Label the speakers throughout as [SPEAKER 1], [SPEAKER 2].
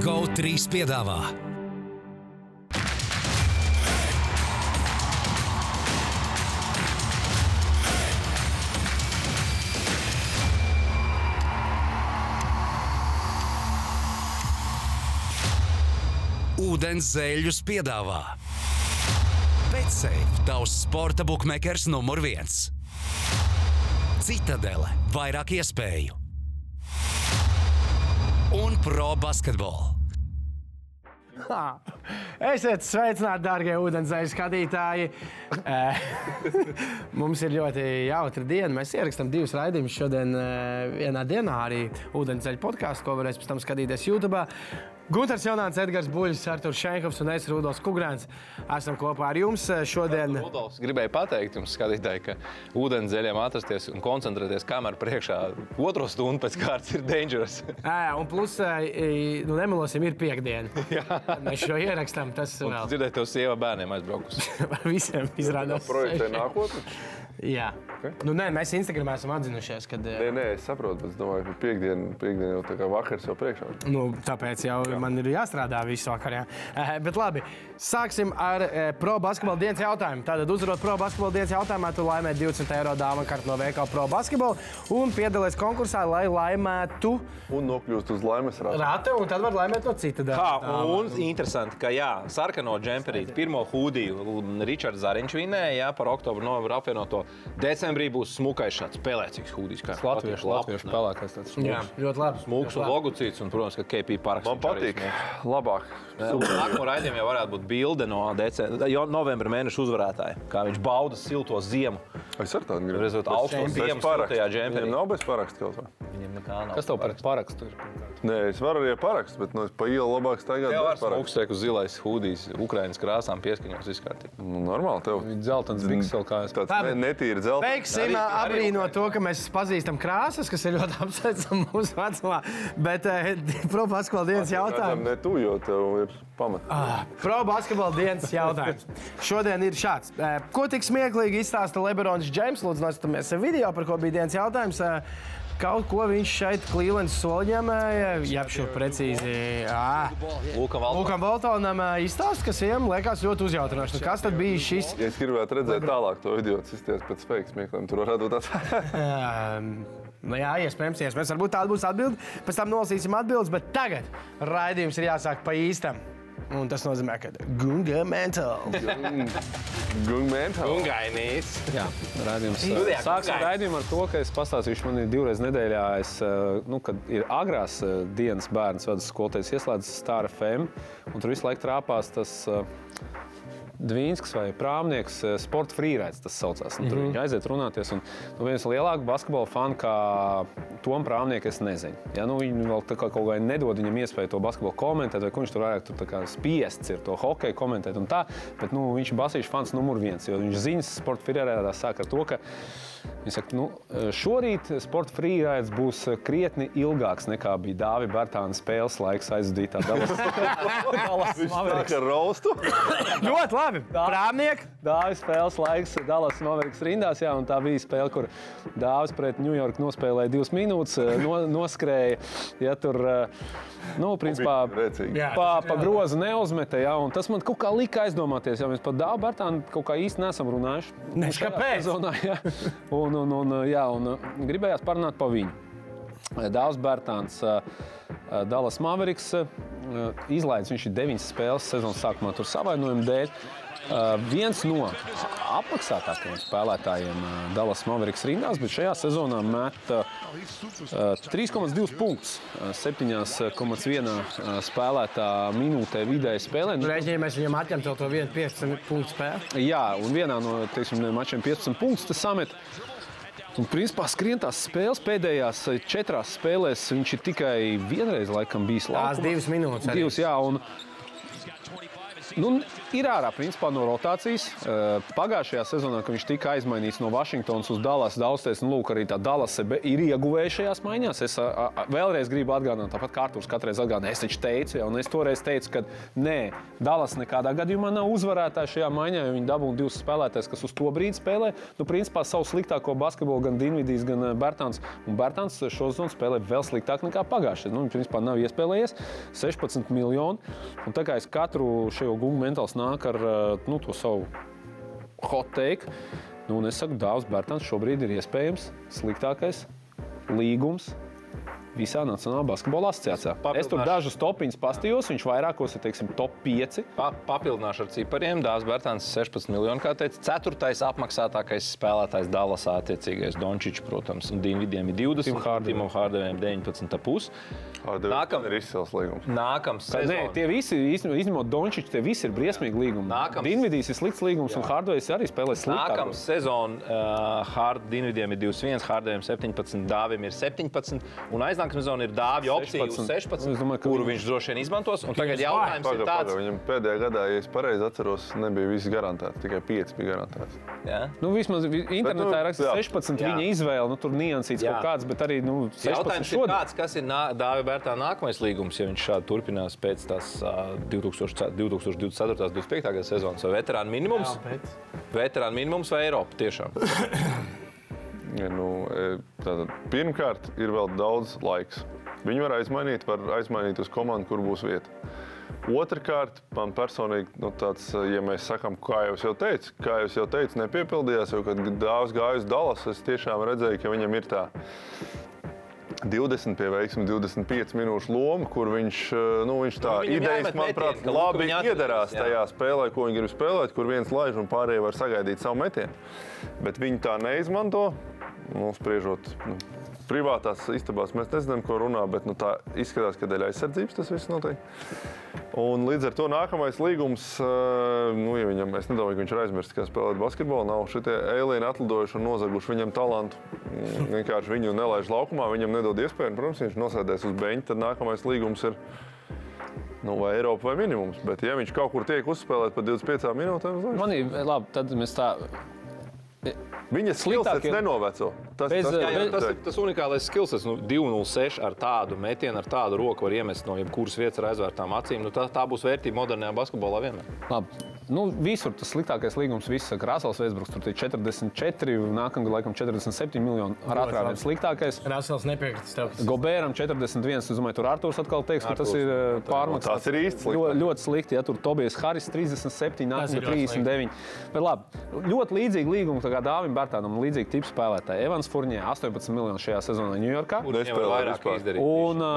[SPEAKER 1] GO3 piedāvā. Ūdens zēļus piedāvā. Betsafe, tavs sporta buklets numur viens. Citadele, vairāk iespēju un pro basketbolu.
[SPEAKER 2] Esiet sveicināti, darbie ūdenzēļu skatītāji. Eh, Mums ir ļoti jautra diena. Mēs ierakstām divus raidījumus šodien, eh, vienā dienā arī ūdenzēļu podkāstu, ko varēs pēc tam skatīties YouTube. Gunārs Jaunants, Edgars Buļs, Artur Šenkovs un es Rudolf Kungrāns. Esam kopā ar jums eh, šodien.
[SPEAKER 3] Rudolfs gribēja pateikt jums, skatītāji, ka ūdens zeļiem atrasties un koncentrēties kamerā priekšā otro stundu pēc kārtas ir dangerous.
[SPEAKER 2] Ē, un plus, nu, nemelosim, ir piekdiena. Mēs šo ierakstām. Tas vēl
[SPEAKER 3] dzirdēt, tev sieva bērniem aizbraukusi.
[SPEAKER 2] visiem izrādās.
[SPEAKER 4] Projektē nākotnē?
[SPEAKER 2] Jā. Nu, nē, mēs Instagramā esam atzinušies, ka.
[SPEAKER 4] Nē, nē, es saprotu, bet es domāju, ka piekdiena, piekdiena jau tā kā vakars jau priekšā.
[SPEAKER 2] Nu, tāpēc jau jā. man ir jāstrādā visu vakaru. Jā. Eh, bet labi, sāksim ar eh, pro basketbola dienas jautājumu. Tātad, uzvarot pro basketbola dienas jautājumā, tu laimē 20 eiro dāvana kartu no veikala pro basketbola un piedalies konkursā, lai laimētu
[SPEAKER 4] Un nokļūst uz laimes rāta.
[SPEAKER 2] rāta, un tad var laimēt no cita
[SPEAKER 3] Kā,
[SPEAKER 2] dāvana.
[SPEAKER 3] un interesanti, ka jā, sarkano džemperīti, pirmo hūdiju Ričards Zariņš vinēja jā, par oktobru, novembru apvienoto. Decembrī būs smukais šāds spēlēcīgs hūdijs. kā
[SPEAKER 5] Latviešu, latviešu spēlētājs. tāds
[SPEAKER 2] Jā, ļoti labi.
[SPEAKER 3] Smūgs un logocīts, un, protams, ka KP paraksts.
[SPEAKER 4] Man patīk. Labāk.
[SPEAKER 3] Nākamā raidījumā jau varētu būt bilde no decembra, jo novembra mēneša uzvarētāja. Kā viņš bauda silto ziemu.
[SPEAKER 4] Es ar tādu gribu.
[SPEAKER 3] Rezultātā augstu ziemu
[SPEAKER 4] Viņam nav bez paraksta kaut kā.
[SPEAKER 3] Viņam nekā nav.
[SPEAKER 5] Kas tev par parakstu ir?
[SPEAKER 4] Nē, es varu arī ar parakstu, bet nu, es pa ielu labāk staigāt
[SPEAKER 3] Jā, ar augstēku zilais hūdijs, Ukraiņas krāsām pieskaņots izkārtīt.
[SPEAKER 4] Nu, normāli tev.
[SPEAKER 5] Zeltains biks vēl kā es.
[SPEAKER 4] Tāds ne, netīri dzelzs.
[SPEAKER 2] Beigsim apbrīnot to, ka mēs pazīstam krāsas, kas ir ļoti apsveicami mūsu vecumā. Bet eh, pro basketbola dienas jautājumu.
[SPEAKER 4] Ne tu, jo tev ir pamat.
[SPEAKER 2] Pro basketbola dienas jautājums. Šodien ir šāds. Ko tik smieklīgi izstāsta Lebrons Džeims? Lūdzu, noskatāmies video, par ko bija dienas jautājums. Kaut ko viņš šeit Clevelands soliņamēja, ja šur precīzi.
[SPEAKER 3] Lūkam
[SPEAKER 2] Valtonam izstāsta, kas viņam liekas ļoti uzjautrinoši. Nu, kas tad bija šis?
[SPEAKER 4] Ja es gribētu redzēt tālāk to video, tas izties pēc fake smiekliem. Tur varētu būt tāds.
[SPEAKER 2] Um, Nu jā, iespējams, iespējams. Varbūt tāda būs atbilde. Pēc tam nolasīsim atbildes, bet tagad raidījums ir jāsāk pa īstam. Un tas nozīmē, ka Gunga mental.
[SPEAKER 4] Gung mental.
[SPEAKER 3] Ungainīs.
[SPEAKER 5] Jā, rādījums.
[SPEAKER 3] Studijā
[SPEAKER 5] Sāksim raidījumu ar to, ka es pastāstīšu, man ir divreiz nedēļā, es, eh, nu, kad ir agrās eh, dienas bērns vedas skolotājs ieslēdzas Star FM, un tur visu laiku trāpās tas Dvīnsks vai Prāmnieks, eh, sporta frīraids tas saucās. Tur mm -hmm. viņi aiziet runāties. Un, nu, viens lielāks basketbola fani kā Tom Prāmnieks, es nezinu. Ja, nu, viņi vēl kā kaut kā nedod viņam iespēju to basketbolu komentēt, vai viņš tur vairāk tur spiests ir to hokeju komentēt tā. Bet nu, viņš ir basīšs fans numur viens, jo viņš ziņas sporta frīraidā sāk ar to, ka Viņš saka, nu, šorīt sporta frīraids būs krietni ilgāks nekā bija Dāvija Bērtāna spēles laiks aizdītā Dallas. Mavericks.
[SPEAKER 4] kā roastu.
[SPEAKER 2] ļoti labi. Prāmnieki.
[SPEAKER 5] Dāvis spēles laiks Dallas Mavericks rindās, jā, un tā bija spēle, kur Dāvis pret New York nospēlēja divas minūtes, no, noskrēja. Ja, tur, eh, nu, principā, pa, pa grozu neuzmeta, jā, un tas man kaut kā lika aizdomāties, jo mēs par Dāvu Bērtānu kaut kā īsti nesam runājuši.
[SPEAKER 2] Ne,
[SPEAKER 5] Nu, šajā
[SPEAKER 2] kāpēc?
[SPEAKER 5] Sezonā, jā. Un, un, un, jā, un uh, gribējās parunāt par viņu. Dāvs Bērtāns, uh, uh, Dallas Mavericks, uh, izlaiž viņš ir deviņas spēles sezonas sākumā, tur savainojuma dēļ. Uh, viens no apmaksātākajiem spēlētājiem uh, Dallas Mavericks rindās, bet šajā sezonā met uh, uh, 3,2 punktus, uh, 7,1 uh, spēlētā minūtē vidēji spēlē. Nu,
[SPEAKER 2] Rēķinamies viņam atņemt vēl to vienu 15 punktu spēli.
[SPEAKER 5] Jā, un vienā no teiksim, mačiem 15 punktus tas samet. Un, principā, skrien tās spēles pēdējās eh, četrās spēlēs. Viņš ir tikai vienreiz, laikam, bijis
[SPEAKER 2] Tās
[SPEAKER 5] laukumā.
[SPEAKER 2] divas minūtes.
[SPEAKER 5] Divas, jā, un Nu, ir ārā principā, no rotācijas. Eh, Pagājušajā sezonā, kad viņš tika aizmainīts no Vašingtonas uz Dallas, daudzties, nu, lūk, arī tā Dallas ir ieguvēja šajās maiņās. Es a, a, vēlreiz gribu atgādināt, tāpat kā Arthurs katreiz atgādināja, es taču teicu, ja, un es toreiz teicu, ka nē, Dallas nekādā gadījumā nav uzvarētāja šajā maiņā, jo viņi dabūja divus spēlētājus, kas uz to brīdi spēlē. Nu, principā savu sliktāko basketbolu gan Dienvidīs, gan eh, Bērtāns. Un Bērtāns šo zonu spēlē vēl sliktāk nekā pagājušajā. Nu, viņš principā nav iespēlējies 16 miljonu. Un tā kā es katru šo gungu mentāls nāk ar eh, nu, to savu hot take, nu, un es saku, Dārzs Bērtāns šobrīd ir iespējams sliktākais līgums visā Nacionālajā basketbola asociācijā. Es tur
[SPEAKER 3] Papildināšu.
[SPEAKER 5] dažus topiņus pastījos, viņš vairākos ir teiksim, top 5.
[SPEAKER 3] Pa, papildināšu ar cipariem. Dārzs Bērtāns 16 miljonu, kā teica. Ceturtais apmaksātākais spēlētājs Dallasā, attiecīgais Dončičs, protams, un Dienvidiem ir 20,
[SPEAKER 5] Tim Hardaway.
[SPEAKER 3] Timam Hārdevējam 19,5.
[SPEAKER 4] Nākam...
[SPEAKER 3] Nākam-
[SPEAKER 4] ir izcils līgums.
[SPEAKER 3] Nākamā
[SPEAKER 5] Nē,
[SPEAKER 3] sezona.
[SPEAKER 5] tie visi, izņemot Dončiču, tie visi ir briesmīgi līgumi.
[SPEAKER 3] Nākams-
[SPEAKER 5] Dienvidīs ir slikts līgums, un Hardovs arī spēlē sliktāk.
[SPEAKER 3] Nākamā sezona uh, Dienvidiem ir 21, Hārdevējam 17, Dāvim ir 17. Aiznākamā sezona ir Dāvija opcija uz
[SPEAKER 5] 16.
[SPEAKER 3] 16,
[SPEAKER 5] Es domāju, ka
[SPEAKER 3] kuru viņš droši vien izmantos. Un tagad jautājums ir
[SPEAKER 4] Pagaid,
[SPEAKER 3] tāds,
[SPEAKER 4] pagaid, Viņam pēdējā gadā, ja es pareizi atceros, nebija viss garantēts. Tikai 5 bija garantēts.
[SPEAKER 3] ja?
[SPEAKER 5] Nu, vismaz vi- internetā ir rakstīts
[SPEAKER 4] jā.
[SPEAKER 5] 16.
[SPEAKER 3] Jā.
[SPEAKER 5] Viņa izvēle, nu, tur niansīts
[SPEAKER 3] Jā.
[SPEAKER 5] kaut kāds, bet arī nu, 16.
[SPEAKER 3] Jautājums ir
[SPEAKER 5] šodien.
[SPEAKER 3] tāds, kas ir Dāvija Bērtā nākamais līgums, ja viņš šādi turpinās pēc tās uh, 2000 2024. un 2025. gada sezonas. Vai veterāna minimums?
[SPEAKER 2] Jā, bet-
[SPEAKER 3] Veterāna minimums vai Eiropa tiešām?
[SPEAKER 4] Nu, e, tātad, pirmkārt, ir vēl daudz laiks. Viņu var aizmainīt, var aizmainīt uz komandu, kur būs vieta. Otrakārt, man personīgi, nu, tāds, ja mēs sakām, kā es jau teicu, kā jau es jau teicu, nepiepildījās, jo, kad dāvs gāja uz Dallas, es tiešām redzēju, ka viņam ir tā 20 pie veiksmes, 25 minūšu loma, kur viņš, eh, nu, viņš tā
[SPEAKER 3] Nu,
[SPEAKER 4] idejas, manuprāt, labi iedarās
[SPEAKER 3] jā.
[SPEAKER 4] tajā spēlē, ko viņi grib spēlēt, kur viens laiž un pārējie var sagaidīt savu metienu. Bet viņi tā neizmanto. Nu, spriežot nu, privātās istabās, mēs nezinām, ko runā, bet nu, tā izskatās, ka dēļ aizsardzības tas viss notiek. Un līdz ar to nākamais līgums, eh, nu, ja viņam, es nedomāju, ka viņš ir aizmirsis, kā spēlēt basketbolu. Nav šie alieni atlidojuši un nozaguši viņam talantu. Mm, Vienkārši viņu nelaiž laukumā, viņam nedod iespēju. un, Protams, viņš nosēdēs uz beņķa, tad nākamais līgums ir nu, vai Eiropa vai minimums. Bet, ja viņš kaut kur tiek uzspēlēts par 25 minūtēm, uzreiz.
[SPEAKER 5] Man ir labi, tad mēs tā.
[SPEAKER 4] Viņa
[SPEAKER 5] Sliktākie-
[SPEAKER 4] nenoveco. Tas,
[SPEAKER 5] Bez,
[SPEAKER 4] tas,
[SPEAKER 5] eh,
[SPEAKER 3] Jā, jā,
[SPEAKER 5] Bet-
[SPEAKER 3] tas ir tas unikālais skills. Nu, 206 ar tādu metienu, ar tādu roku var iemest no jebkuras vietas ar aizvērtām acīm. Nu, tā, tā būs vērtība modernajā basketbolā vienmēr.
[SPEAKER 5] Labi. Nu, visur tas sliktākais līgums, saka, Rasels Vēsbruks, tur ir 44, nākamgad laikam 47 miljoni. Ar ātrāk vien sliktākais.
[SPEAKER 2] Rasels nepiekritīs tev.
[SPEAKER 5] Gobēram 41. Es domāju, tur Arthurs atkal teiks, ka tas ir
[SPEAKER 3] tā-
[SPEAKER 5] pārmaks.
[SPEAKER 4] tas ir īsti slikti.
[SPEAKER 5] Ļoti, ļoti slikti. Ja tur Tobijas Haris 37,
[SPEAKER 2] Tas ir
[SPEAKER 5] nākamgad
[SPEAKER 2] ļoti
[SPEAKER 5] 39. Bet labi, ļoti līdzīgi līgumi kā Dāvim Bērtānam, līdzīgi tipu spēlētāji. Evans Furnē 18 miljoni šajā sezonā Ņujorkā.
[SPEAKER 3] Kurš viņam var
[SPEAKER 4] Nespēlē
[SPEAKER 3] vairāk
[SPEAKER 4] vispār.
[SPEAKER 3] izdarīt?
[SPEAKER 5] Un uh.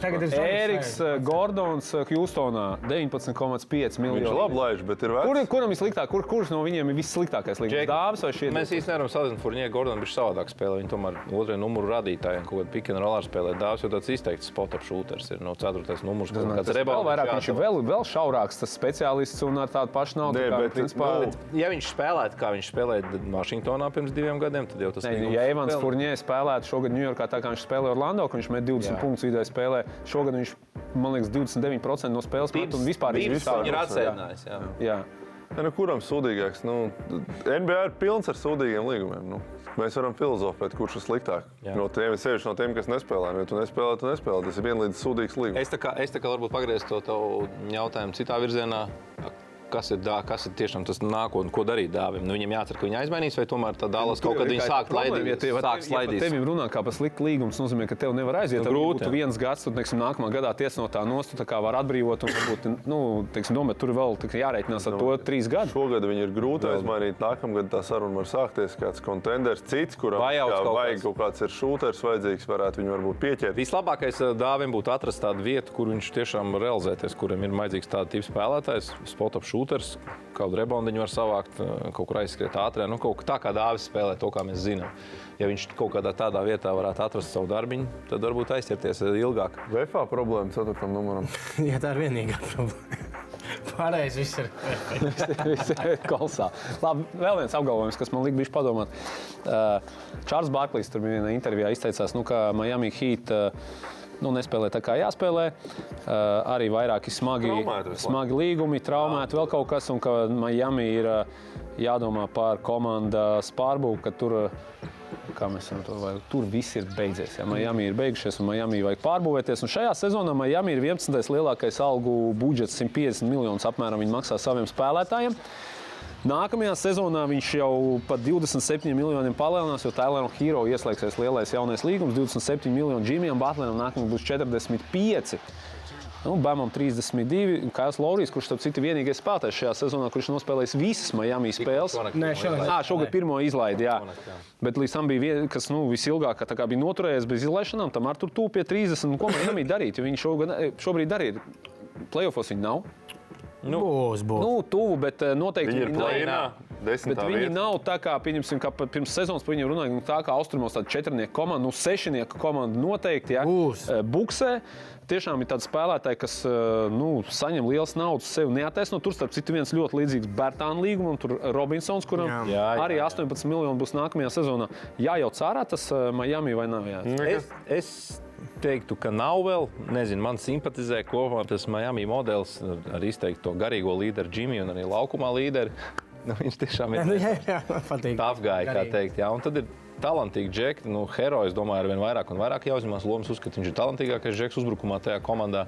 [SPEAKER 2] Viņš.
[SPEAKER 5] Ēriks uh, Gordons Hjūstonā 19,5
[SPEAKER 4] Viņš
[SPEAKER 5] miljoni.
[SPEAKER 4] labi laiž, bet ir
[SPEAKER 5] Kur,
[SPEAKER 4] vecs.
[SPEAKER 5] kuram ir sliktāk? Kur, kurš no viņiem ir vissliktākais līgums? Dāvis vai šie?
[SPEAKER 3] Mēs īstenībā nevaram salīdzināt, Furnija Gordonu viņš savādāk spēlē. Viņi tomēr otrajā numuru radītājiem kaut kādā pikana rolā spēlē. Dāvs jau tāds izteikts spot-up shooters ir no 4. numurs. kāds
[SPEAKER 5] Tas vēl
[SPEAKER 3] rebounds
[SPEAKER 5] vairāk, viņš ir vēl, vēl šaurāks, tas speciālists un ar tādu pašu naudu.
[SPEAKER 4] Nē,
[SPEAKER 5] kā,
[SPEAKER 4] bet,
[SPEAKER 5] principā,
[SPEAKER 4] nu,
[SPEAKER 3] Ja viņš spēlētu, kā viņš spēlēja Vašingtonā pirms diviem gadiem, tad jau tas
[SPEAKER 5] Ne,
[SPEAKER 3] līgums
[SPEAKER 5] ja Evans
[SPEAKER 3] spēlē.
[SPEAKER 5] Furnē spēlētu šogad Ņujorkā, tā kā viņš spēlēja Orlando, ka viņš met 20
[SPEAKER 3] Jā.
[SPEAKER 5] punktus vidēji spēlē, šogad viņš, man liekas, 29% no spēles met un vispār
[SPEAKER 3] Viņš ir
[SPEAKER 5] jā.
[SPEAKER 3] atsēdinājis. jā.
[SPEAKER 5] Jā.
[SPEAKER 4] Ja, nu, kuram sūdīgāks? Nu, NBA ir pilns ar sūdīgiem līgumiem. Nu, mēs varam filozofēt, kurš ir sliktāk.
[SPEAKER 3] Jā.
[SPEAKER 4] No tiem, sevišķi no tiem, kas nespēlē. Ja tu nespēlē, tu nespēlē. Tas ir vienlīdz sūdīgs līgums.
[SPEAKER 3] Es tā kā, es tā kā varbūt pagriezu to tavu jautājumu citā virzienā. Kas ir, dā, kas ir tiešām tas nākotnē, ko darīt dāvim? Nu, viņam jācer, ka viņi aizmainīs, vai tomēr tā dāvālas kaut kad viņi sāk laidīt.
[SPEAKER 5] Ja tev,
[SPEAKER 3] sāk
[SPEAKER 5] ja par
[SPEAKER 3] slaidīt.
[SPEAKER 5] tevi runā kā par sliktu līgumu, tas nozīmē, ka tev nevar aiziet.
[SPEAKER 3] Nu,
[SPEAKER 5] Nu,
[SPEAKER 3] grūti, jā.
[SPEAKER 5] viens gads, tad, teiksim, nākamā gadā tiesa no tā nost, tu tā kā var atbrīvot. Un, varbūt, nu, teiksim, domāt, tur vēl jārēķinās ar to trīs gadus.
[SPEAKER 4] Šogad viņi ir grūti aizmainīt. Nākamgad tā saruna var sākties. Kāds kontenders, cits, kuram kā
[SPEAKER 3] kaut
[SPEAKER 4] vajag
[SPEAKER 3] kāds.
[SPEAKER 4] kaut kāds ir šūters vajadzīgs, varētu viņu varbūt pieķert.
[SPEAKER 3] Vislabākais eh, dāvim būtu atrast tādu vietu, kur viņš tiešām realizēties, kuram ir vajadzīgs tāds tips spēlētājs, spot-up shooters, kādu reboundiņu var savākt, eh, kaut kur aizskriet ātrāk. Nu, kaut kā tā kā dāvis spēlē to, kā mēs zinām. Ja viņš kaut kādā tādā vietā varētu atrast savu darbiņu, tad varbūt aizķerties eh, ilgāk.
[SPEAKER 4] VFA problēma 4. numuram.
[SPEAKER 2] Jā, tā ir vienīgā problēma. Pārējais viss ir.
[SPEAKER 5] Viss ir kolosā. Labi, vēl viens apgalvojums, kas man lika padomāt. Uh, Čārls Barklīs tur bija vienā intervijā izteicās, nu, ka Miami Heat uh, nu, nespēlē tā kā jāspēlē. Uh, arī vairāki smagi, smagi līgumi, traumēti vēl kaut kas, un ka Miami ir uh, jādomā par komandas pārbūvi, ka tur. uh, Kā mēs varam to vai tur viss ir beidzies. Ja Miami ir beigušies, un Miami vajag pārbūvēties. Un šajā sezonā Miami ir 11. lielākais algu budžets, 150 miljonus apmēram viņi maksā saviem spēlētājiem. Nākamajā sezonā viņš jau par 27 miljoniem palielinās, jo Tailāna Hero ieslēgsies lielais jaunais līgums. 27 miljoni Džimijam Batleram nākamajam būs 45. Nu, Bēmam 32, un Kājas Lorijas, kurš starp citu vienīgais spēlētājs šajā sezonā, kurš nospēlējis visas Miami spēles.
[SPEAKER 2] Nē, šogad.
[SPEAKER 5] Ā, šogad pirmo izlaidi, jā. Bet līdz tam bija, vien- kas nu, visilgāk tā kā bija noturējies bez izlaišanām, tam ar tur tūp pie 30. Un Ko Miami darīt? Jo Viņi šogad, šobrīd darīja. Playoffs viņi nav.
[SPEAKER 2] Būs, būs.
[SPEAKER 5] Nu, tuvu, bet eh, noteikti
[SPEAKER 4] Viņi ir plēnā,
[SPEAKER 5] Bet viņi
[SPEAKER 4] vietā.
[SPEAKER 5] nav tā kā, pieņemsim, kā pirms sezonas par viņiem runājot, nu, tā kā austrumos tāda četrnieku komanda, nu, sešnieku komanda noteikti ja,
[SPEAKER 2] Būs.
[SPEAKER 5] eh, buksē. Tiešām ir tādi spēlētāji, kas eh, nu, saņem lielas naudas, sev neataisno. Tur, starp citu, viens ļoti līdzīgs Bērtāna līgumam, tur Robinsons, kuram
[SPEAKER 2] Jā.
[SPEAKER 3] Jā, jā,
[SPEAKER 5] arī
[SPEAKER 3] jā.
[SPEAKER 5] 18 miljoni būs nākamajā sezonā. Jājauc ārā tas Miami vai nav? Jā.
[SPEAKER 3] Es, es teiktu, ka nav vēl. Nezinu, man simpatizē kopumā tas Miami modelis ar, izteikto garīgo līderu Džimiju un arī laukumā līderi. Nu, viņš tiešām ir
[SPEAKER 2] Nu, man patīk.
[SPEAKER 3] apgājis, kā teikt. Jā. Un tad ir talantīgi džeki. Nu, herojs, domāju, ar vien vairāk un vairāk jāuzņemas lomas. Uzskatu, viņš ir talantīgākais džeks uzbrukumā tajā komandā.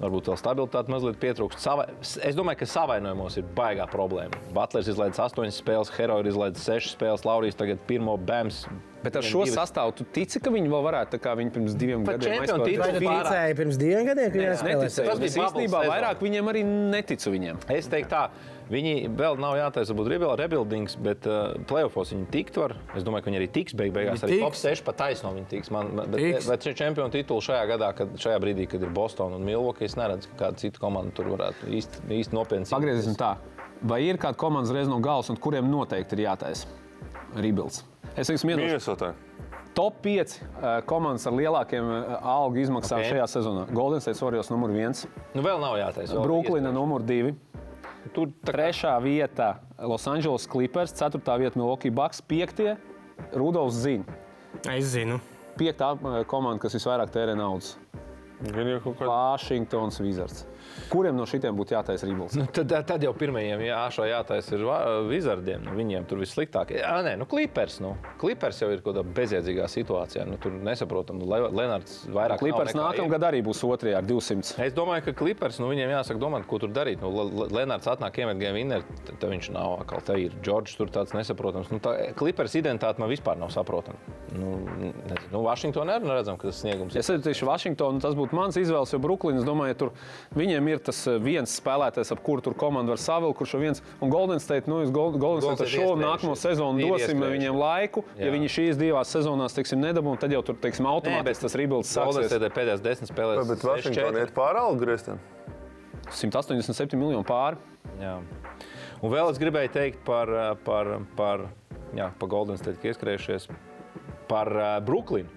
[SPEAKER 3] Varbūt vēl stabilitāte mazliet pietrūkst. Sava, es domāju, ka savainojumos ir baigā problēma. Butlers izlaiž 8 spēles, Heroja izlaiž 6 spēles, Laurijas tagad pirmo bēmas.
[SPEAKER 5] Bet ar šo sastāvu tu tici, ka viņi vēl varētu, kā viņi pirms diviem
[SPEAKER 3] Par
[SPEAKER 5] gadiem
[SPEAKER 2] ticēji pirms diviem gadiem, ka viņi
[SPEAKER 5] neticēju.
[SPEAKER 3] Tas bija
[SPEAKER 5] īstenībā vairāk viņiem arī neticu viņiem.
[SPEAKER 3] Es teiktu, tā, viņi vēl nav jātaisa, varbūt rebuild- rebuildings, bet uh, playoffs viņi tikt var. Es domāju, ka viņi arī tiks beig beigās. Arī
[SPEAKER 2] tiks.
[SPEAKER 3] top 6 pa taisno viņi tiks. Man, bet,
[SPEAKER 2] Tiks.
[SPEAKER 3] bet šie čempionu tituli šajā gadā, kad, šajā brīdī, kad ir Boston un Milwaukee, es neredzu, ka kāda cita komanda tur varētu īsti, īsti nopietni
[SPEAKER 5] Pagriezīsim tā. Vai ir kāda komandas reiz no galas, un kuriem noteikti ir jātaisa rebuilds? Es minūšu.
[SPEAKER 4] Minnesotā.
[SPEAKER 5] Top 5 uh, komandas ar lielākiem uh, algu izmaksām
[SPEAKER 3] Ok.
[SPEAKER 5] okay. šajā sezonā. Golden State Warriors numur 1,
[SPEAKER 3] Nu, vēl nav jātaisa.
[SPEAKER 5] Brooklyna numur 2,
[SPEAKER 3] Tur tā kā
[SPEAKER 5] Trešā vieta Los Angeles Clippers, ceturtā vieta Milwaukee Bucks, piektie Rudolfs Zina.
[SPEAKER 2] Es zinu.
[SPEAKER 5] Piektā uh, komanda, kas visvairāk tērē naudas Washingtons Wizards. Kuriem no šitiem būtu jātaisa rebuilds?
[SPEAKER 3] Nu, tad, tad jau pirmajiem jāšo jātaisa ir Wizardiem. Nu, viņiem tur vissliktāk. Jā, nē, nu, Clippers. Nu. Clippers jau ir kaut kādā bezjēdzīgā situācijā. Nu, tur nesaprotam. Nu, Le- Lenards vairāk. nekā
[SPEAKER 5] nākamgad arī būs otrajā ar 200.
[SPEAKER 3] Es domāju, ka Clippers, nu, viņiem jāsaka, domāt, ko tur darīt. Nu, Le- Le- Lenārds atnāk, iemet game winner, tad viņš nav atkal te ir. Džordžs tur tāds nesaprotams. Nu, tā Clippers identitāte man vispār nav saprotama. Nu, nezinu, nu, Vašingtonā arī redzam, ka tas sniegums
[SPEAKER 5] es tieši Vašingtonu, tas būtu mans izvēles, jo Brooklynas, domāju, tur viņiem ir tas eh, viens spēlētājs, ap kuru tur komanda var savilkt, kurš ir viens. Un Golden State, nu, Golden, Golden
[SPEAKER 3] Golden
[SPEAKER 5] State
[SPEAKER 3] State
[SPEAKER 5] šo nākamo sezonu dosim
[SPEAKER 3] iespējuši.
[SPEAKER 5] viņiem laiku. Ja
[SPEAKER 3] Jā.
[SPEAKER 5] viņi šīs divās sezonās, teiksim, nedabū, tad jau tur, teiksim, automātiski tas
[SPEAKER 3] Golden
[SPEAKER 5] sāksies.
[SPEAKER 3] State pēdējās desmit spēlēs.
[SPEAKER 4] Bet Vašingtonā iet pāri algu grieztiem.
[SPEAKER 5] 187 miljonu pāri.
[SPEAKER 3] Jā. Un vēl es gribēju teikt par, eh, par, par, jā, par Golden State, ka ieskrējušies par uh, Brooklynu.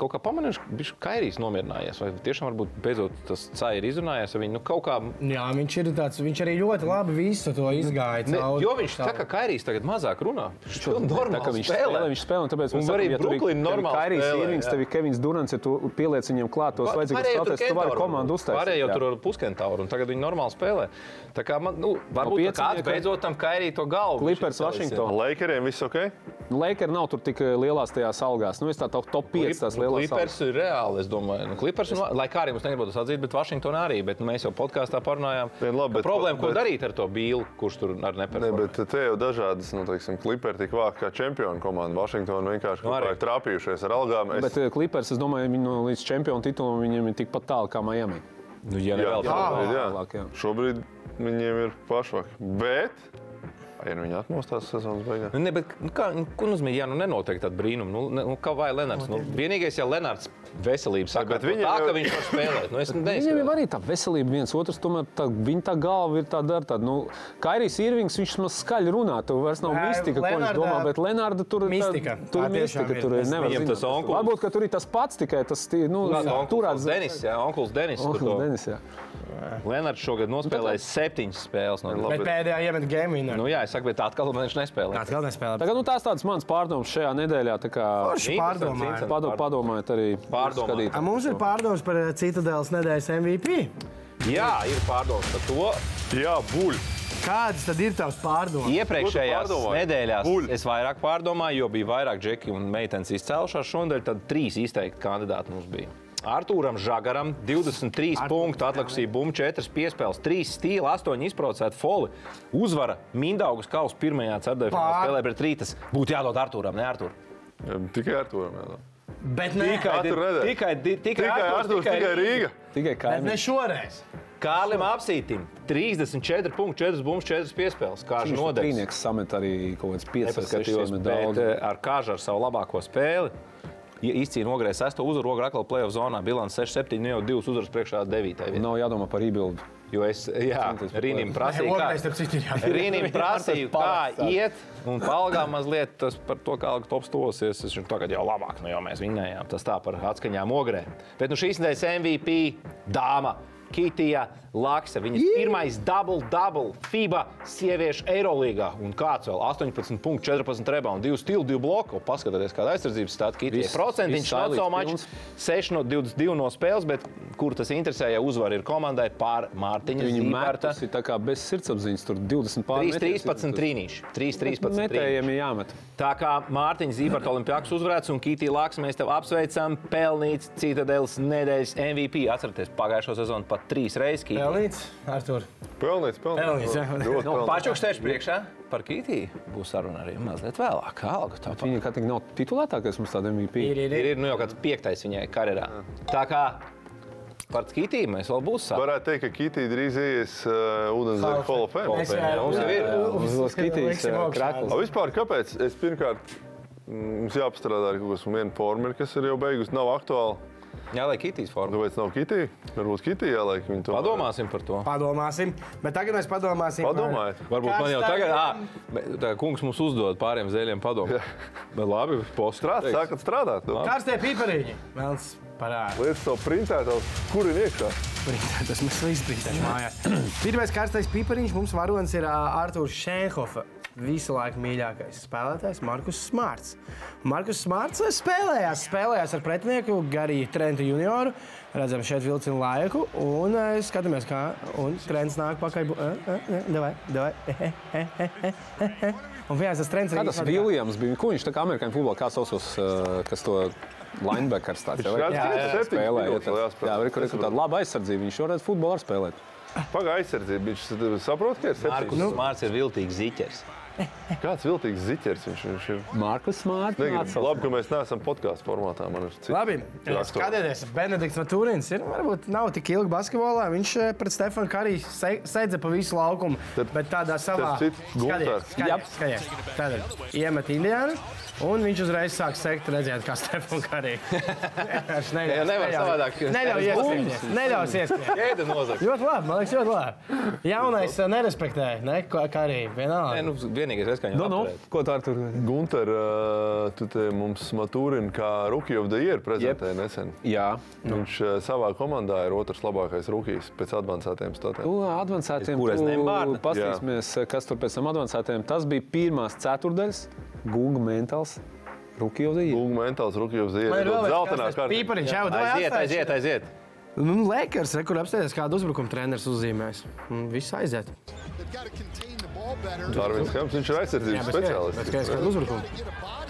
[SPEAKER 3] Kaut kā pamanīju, ka viņš Kairijs nomierinājies. Vai tiešām varbūt beidzot tas ceļš ir izrunājies? vai Viņi nu, kaut kā.
[SPEAKER 2] Jā, viņš ir tāds, viņš arī ļoti labi visu to izgāja.
[SPEAKER 3] Ne,
[SPEAKER 2] cauri.
[SPEAKER 3] jo viņš tā kā Kairijs tagad mazāk runā. Viņš to
[SPEAKER 5] Tā kā
[SPEAKER 3] normāli
[SPEAKER 5] viņš spēlē,
[SPEAKER 3] spēlē.
[SPEAKER 5] viņš spēlē. un Tāpēc
[SPEAKER 3] Un
[SPEAKER 5] mēs
[SPEAKER 3] arī
[SPEAKER 5] ja
[SPEAKER 3] Brooklyn normāli spēlē,
[SPEAKER 5] Irvings, tev ir Kevins Durants, ja tu pieliec viņam klāt tos vajadzīgos spēlētājus, tu vari komandu uztaisīt.
[SPEAKER 3] Pārējie jau
[SPEAKER 5] jā.
[SPEAKER 3] tur ir puskentauri, un tagad viņi normāli spēlē. Tā kā man, nu, varbūt no kāds beidzot tam Kairī to galvu.
[SPEAKER 5] Clippers, Washington.
[SPEAKER 4] Lakeriem viss ok?
[SPEAKER 5] Nu, Lakers nav tur tik eh, lielās tajās algās. Nu, es tā top 5 tās lielās algas.
[SPEAKER 3] Clippers ir reāli, es domāju. Nu, Clippers, un, lai kā arī mums negribētu atzīt, bet Vašingtonā arī. Bet nu, mēs jau podkāstā parunājām.
[SPEAKER 4] Vien labi, bet-
[SPEAKER 3] problēma, ko
[SPEAKER 4] bet-
[SPEAKER 3] darīt ar to bīlu, kurš tur ar
[SPEAKER 4] Ne,
[SPEAKER 3] neperformē.
[SPEAKER 4] bet te jau dažādas, nu, teiksim, kliperi tik vāk kā čempionu komanda. Vašingtona vienkārši
[SPEAKER 3] Nu,
[SPEAKER 4] ir trāpījušies ar algām. Es,
[SPEAKER 5] Bet eh, Clippers, es domāju, viņi no līdz čempionu titulam viņiem ir tikpat tālu kā Miami.
[SPEAKER 3] Nu, ja ne
[SPEAKER 4] jā, jā.
[SPEAKER 5] Tālāk, jā.
[SPEAKER 4] šobrīd viņiem ir pašvāk. Bet, ja nu viņi atmostās sezonas beigās,
[SPEAKER 3] Nu, ne, bet, nu, kā, nu, ko nozīmē, ja nu nenotiek tāda brīnuma? Nu, ne, nu, kā vai Lenārds? Nu, vienīgais, ja Lenārds veselību saka,
[SPEAKER 4] bet viņam
[SPEAKER 3] tā, ka viņš var spēlēt. Nu, es
[SPEAKER 5] Viņam
[SPEAKER 3] neizskatu.
[SPEAKER 5] arī tā veselība viens otrs, tomēr tā, viņa tā galva ir tāda ar tādu. Nu, Kairijs Irvings, viņš maz skaļi runā, tur vairs nav mistika, ko viņš domā, bet Lenārda tur ir tā-
[SPEAKER 2] Mistika.
[SPEAKER 5] Tur ir mistika,
[SPEAKER 2] ir.
[SPEAKER 5] tur ir nevar zināt.
[SPEAKER 3] tas onkulis-
[SPEAKER 5] Varbūt, ka tur ir tas pats tikai tas, nu,
[SPEAKER 3] Onkuls
[SPEAKER 5] turās
[SPEAKER 3] Denis, jā, onkuls Denis. to-
[SPEAKER 5] Denis, jā.
[SPEAKER 3] Lenārds šogad nospēlēja septiņas spēles. No.
[SPEAKER 2] Bet pēdējā iemet game winner.
[SPEAKER 3] Nu, jā, es saku, bet atkal viņš nespēlē.
[SPEAKER 2] Atkal nespēlē.
[SPEAKER 5] Tagad, nu, tās tādas manas pārdomas šajā nedēļā.
[SPEAKER 2] Forši
[SPEAKER 3] interesants.
[SPEAKER 5] Padom, padomājiet arī.
[SPEAKER 2] A, Mums ir pārdomas par eh, Citadelas nedēļas MVP.
[SPEAKER 3] Jā, ir pārdomas par to.
[SPEAKER 4] Jā, buļ.
[SPEAKER 2] Kādas tad ir tavas pārdomas?
[SPEAKER 3] Iepriekšējās nedēļās
[SPEAKER 4] Buļ.
[SPEAKER 3] es vairāk pārdomāju, jo bija vairāk džeki un meitenes izcēlušās. Šonadēļ tad trīs izteikti kandidāti mums bija. Arthūram Žagaram 23
[SPEAKER 2] Artūrs,
[SPEAKER 3] punktu, atlikusī bumba, 4 piespēles, 3 stīla, 8 izprovocēta foli. Uzvara Mindaugas kausa pirmajā ceturtajā spēlē pret Rītas. Būtu jādod Arthūram, ne Arthūram.
[SPEAKER 4] Tikai ar to. jā.
[SPEAKER 2] Bet ne,
[SPEAKER 4] Katru nedēļu.
[SPEAKER 3] tikai, tikai, tikai,
[SPEAKER 4] Tikai
[SPEAKER 3] Artūrs,
[SPEAKER 4] Arthurs, tikai Rīga.
[SPEAKER 5] Tikai
[SPEAKER 2] bet ne šoreiz.
[SPEAKER 3] Kārlim Apsītim 34 punkti, 4 bumbas, 4 piespēles. Kā viņš
[SPEAKER 5] Viņš
[SPEAKER 3] nodeļas.
[SPEAKER 5] trīnieks samet arī kaut kāds 5
[SPEAKER 3] Nepaskatījos, bet eh, ar kāžu ar savu labāko spēli. Ja Izcīnīja nogrēja sesto uzvaru, Rogra atkal plēsoņa zonā. Bilants 6-7, nu jau divas uzvaras priekšā 9.
[SPEAKER 5] Nav jādomā par rebuildu.
[SPEAKER 3] Jo es
[SPEAKER 2] Nē,
[SPEAKER 3] prasīju, kā. Rīnim prasīju, kā iet, un palgā mazliet tas par to, kā top stosies. Es viņu tagad jau labāk, nu jau mēs vinējām. Tas tā par atskaņām ogrē. Bet nu šīs nedēļas MVP dāma. Kitija Laksa, viņas pirmais double-double FIBA sieviešu Eirolīgā. Un kāds vēl 18 punktu, 14 reboundu, 2 stili, 2 bloku. Paskatieties, kāda aizsardzības stāsta Kitija.
[SPEAKER 5] Viss-
[SPEAKER 3] Procentiņš
[SPEAKER 5] viss
[SPEAKER 3] no
[SPEAKER 5] highlights
[SPEAKER 3] savu maču
[SPEAKER 5] pilns.
[SPEAKER 3] 6 no 22 no spēles, bet kur tas interesē, ja uzvar ir komandai pār Mārtiņa
[SPEAKER 5] Viņa
[SPEAKER 3] Zīparta.
[SPEAKER 5] metus ir tā kā bez sirdsapziņas, tur 20 pār
[SPEAKER 3] 3, 13 trīnīši. 3, 13 trīnīši.
[SPEAKER 5] Metējiem ir jāmet.
[SPEAKER 3] Tā kā Mārtiņš Zīparta Olimpijāks uzvarēts un Kitija Laks, mēs tev apsveicam. Pelnīts Citadeles nedēļas MVP. Atcerieties, pagājušo sezonu pat trīs reizes.
[SPEAKER 2] Pelnīts, Artur.
[SPEAKER 4] Pelnīts,
[SPEAKER 2] Pelnīts, jā.
[SPEAKER 4] pelnīts.
[SPEAKER 3] Nu,
[SPEAKER 4] Ļoti pelnīts.
[SPEAKER 3] Pačukstēšu priekšā par Kitiju. Būs saruna arī mazliet vēlāk. Kā alga tā
[SPEAKER 5] Viņa kā tik nav titulētākais mums tāda MVP.
[SPEAKER 2] Ir, ir,
[SPEAKER 3] ir,
[SPEAKER 2] ir.
[SPEAKER 3] nu, jau kāds piektais viņai karjerā. Tā kā par Kitiju mēs vēl būsim.
[SPEAKER 4] Varētu teikt, ka Kitija drīz ies uh, ūdenzēļa Hall of Fame.
[SPEAKER 2] Mēs
[SPEAKER 3] Jā, mums jau ir.
[SPEAKER 5] Uz Kitijas.
[SPEAKER 4] A, vispār, kāpēc? Es pirmkārt, mm, mums jāpastrādā ar kaut kādu vienu formu, kas ir jau beigusi, nav aktuāla.
[SPEAKER 3] Jā, lai Kitijas forma.
[SPEAKER 4] Kāpēc nav Kitija? Varbūt Kitija jāliek to.
[SPEAKER 3] Padomāsim par to.
[SPEAKER 2] Padomāsim. Bet tagad mēs padomāsim. par-
[SPEAKER 4] Padomājiet.
[SPEAKER 3] Varbūt man jau
[SPEAKER 2] Kas
[SPEAKER 3] tagad,
[SPEAKER 2] tagad-
[SPEAKER 3] ah, bet tā kungs mums uzdod pāriem zēļiem padomu. Bet labi, poststrādā.
[SPEAKER 4] sākat strādāt. Nu.
[SPEAKER 2] Karstie pipariņi. Vēlams parāda.
[SPEAKER 4] Lietas to printētos, kur ir iekšā.
[SPEAKER 2] Tas mēs visi prītām mājās. Pirmais karstais pipariņš mums varonis ir ā, Artūrs Šēnhofa. Visu laiku mīļākais spēlētājs Markus Smarts. Markus Smarts spēlējās, spēlējās ar pretinieku Gariju Trentu junioru. Redzam, šeit vilcina laiku, un eh, skatāmies, kā un trends nāk pakaļ. eh, eh, eh, Davai, davai. eh, eh, eh, eh, eh, eh. Un vienkārši tas trends
[SPEAKER 5] Kā tas Viljams bija? Ko viņš tā kā amerikāņu futbolā, kā saucos, eh, kas to linebackers tāds jau
[SPEAKER 4] Jā, jā, jā. jāspēlē.
[SPEAKER 5] Jā, arī kur ir tāda laba aizsardzība. Viņš varētu futbolu arī spēlēt.
[SPEAKER 4] Pagaidām, aizsardzība. Viņš saprot, ka ir
[SPEAKER 3] Markus
[SPEAKER 4] septiņi.
[SPEAKER 3] Mārcis ir viltīgs ziķers.
[SPEAKER 4] Kāds viltīgs ziķers viņš, viņš ir.
[SPEAKER 5] Markus Mārcis.
[SPEAKER 4] Labi, ka mēs neesam podkāstu formātā.
[SPEAKER 2] Labi, skatieties, Benedikts Matūrins ir varbūt nav tik ilgi basketbolā. Viņš eh, pret Stefanu Kariju sēdza pa visu laukumu,
[SPEAKER 4] Tad-
[SPEAKER 2] bet tādā savā
[SPEAKER 4] Gunters.
[SPEAKER 2] skaties, skaties. Tad iemet Indiānu. Un viņš uzreiz sāk sekt, redzēt, kā Stefans Karī.
[SPEAKER 3] Jā, nevar savādāk.
[SPEAKER 2] Neļauj ieskrieties. Neļauj ieskrieties. Ļoti labi, man liekas, ļoti labi. Jaunais eh, nerespektē, ne? Kā arī
[SPEAKER 3] Nē,
[SPEAKER 2] vienalga.
[SPEAKER 3] nu, vienīgais, reiz, kā
[SPEAKER 5] Nu,
[SPEAKER 3] viņu
[SPEAKER 5] nu,
[SPEAKER 3] apturēt.
[SPEAKER 5] ko tā ar tur?
[SPEAKER 4] Gunter, uh, tu te mums Matūrinu kā Rookie of the Year prezentēji nesen.
[SPEAKER 5] Jā,
[SPEAKER 4] Viņš uh, savā komandā ir otrs labākais rookies pēc advancētiem statiem.
[SPEAKER 5] Tu advancētiem,
[SPEAKER 3] Kur es
[SPEAKER 5] tu
[SPEAKER 3] nebārdu?
[SPEAKER 5] Paskatīsimies, kas tur pēc tam advancētiem. Tas bija pirmās ceturdaļas. Google mentāls. Rookie of the year.
[SPEAKER 4] Lūk, mentāls Year.
[SPEAKER 2] Man ir
[SPEAKER 4] Dod
[SPEAKER 2] vēl viens
[SPEAKER 4] zeltainā
[SPEAKER 2] karstais
[SPEAKER 4] kārtā.
[SPEAKER 2] pīpariņš, jau tā
[SPEAKER 3] Aiziet, aiziet, aiziet.
[SPEAKER 2] Nu, Lakers, re, kur apstāties, kādu uzbrukumu treneris uzzīmēs. Un Viss aiziet.
[SPEAKER 4] Darvins Kemps, viņš ir aizsardzības speciālists.
[SPEAKER 2] kādu uzbrukumu.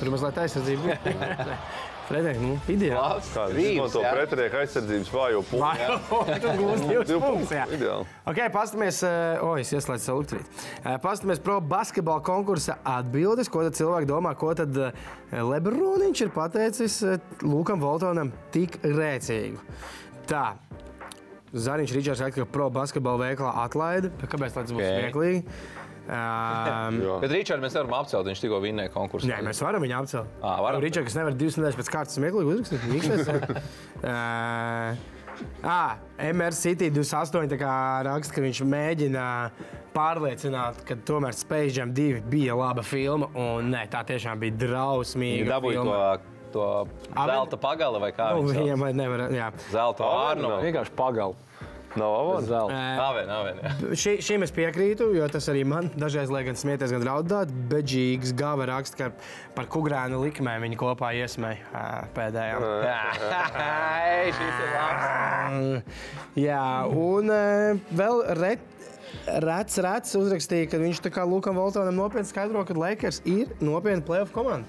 [SPEAKER 2] Tur mazliet aizsardzība. Fredek, nu, ideāli.
[SPEAKER 4] Izmanto pretinieku aizsardzības vājo punktu.
[SPEAKER 2] Tur gūst divas
[SPEAKER 4] Divu
[SPEAKER 2] punktus.
[SPEAKER 4] Ideāli.
[SPEAKER 2] Ok, paskatāmies, uh, oi, es ieslēdzu savu elektrību. Uh, paskatāmies pro basketbola konkursa atbildes, ko tad cilvēki domā, ko tad uh, Lebroniņš ir pateicis Lukam Voltonam tik rēcīgu. Tā. Zariņš saka, ka pro basketbola veiklā atlaida. Kāpēc tas būs
[SPEAKER 3] Ok.
[SPEAKER 2] smieklīgi? Um.
[SPEAKER 3] Bet Ričards mēs nevaram apcelt, viņš tikko vinnēja konkursu.
[SPEAKER 2] Nē, mēs varam viņu apcelt.
[SPEAKER 3] Ā, varam.
[SPEAKER 2] Ričards, kas nevar divas nedēļas pēc kārtas smieklīgi uzrakstīt. Mīkstēs. Ah, MR City 28 tā kā raksta, ka viņš mēģina pārliecināt, ka tomēr Space Jam 2 bija laba filma. Un nē, tā tiešām bija drausmīga.
[SPEAKER 3] dabūja
[SPEAKER 2] filma.
[SPEAKER 3] to, to zelta pagala vai kā
[SPEAKER 2] Nu,
[SPEAKER 3] viņš
[SPEAKER 2] vajag nevar. Jā.
[SPEAKER 3] Zelta ārnu.
[SPEAKER 5] Vienkārši pagal.
[SPEAKER 4] Nav.
[SPEAKER 3] Nāvien, nāvien. jā.
[SPEAKER 2] Ši, šim es piekrītu, jo tas arī man dažreiz liek gan smieties, gan raudāt. Bet Džīgs gava raksta, ka par kukurēnu likmēm viņi kopā iesmēja pēdējā. Jā, un vēl ret, rets, rets uzrakstīja, ka viņš tā kā Lukam Voltonam nopietni skaidro, ka Lakers ir nopietna playoff komanda.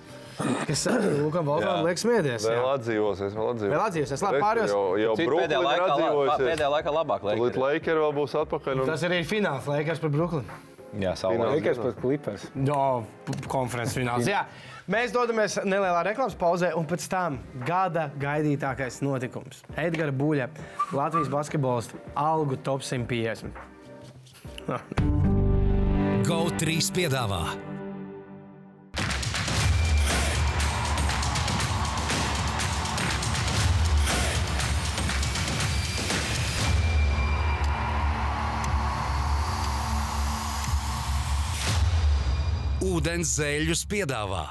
[SPEAKER 2] Kas Lukam Voltonam
[SPEAKER 3] Jā.
[SPEAKER 2] liek smieties.
[SPEAKER 4] Vēl
[SPEAKER 2] jā.
[SPEAKER 4] atdzīvosies, vēl atdzīvosies.
[SPEAKER 2] Vēl atdzīvosies, labi, pārējos-
[SPEAKER 4] Jau, jau
[SPEAKER 3] pēdējā
[SPEAKER 4] ir
[SPEAKER 3] laikā, la-
[SPEAKER 4] atdzīvojusies.
[SPEAKER 3] pēdējā laikā labāk.
[SPEAKER 4] Līdz
[SPEAKER 3] Lakers.
[SPEAKER 4] Lakers vēl būs atpakaļ. Un...
[SPEAKER 2] Tas arī ir fināls Lakers par Brooklyn.
[SPEAKER 3] Jā, savulaik.
[SPEAKER 5] Lakers pret Clippers.
[SPEAKER 2] No konferences fināls. Jā. Mēs dodamies nelielā reklāmas pauzē, un pēc tam gada gaidītākais notikums. Edgars Buļļa, Latvijas basketbolists, algu top 150.
[SPEAKER 1] GO3 piedāvā Ūdens zēļus piedāvā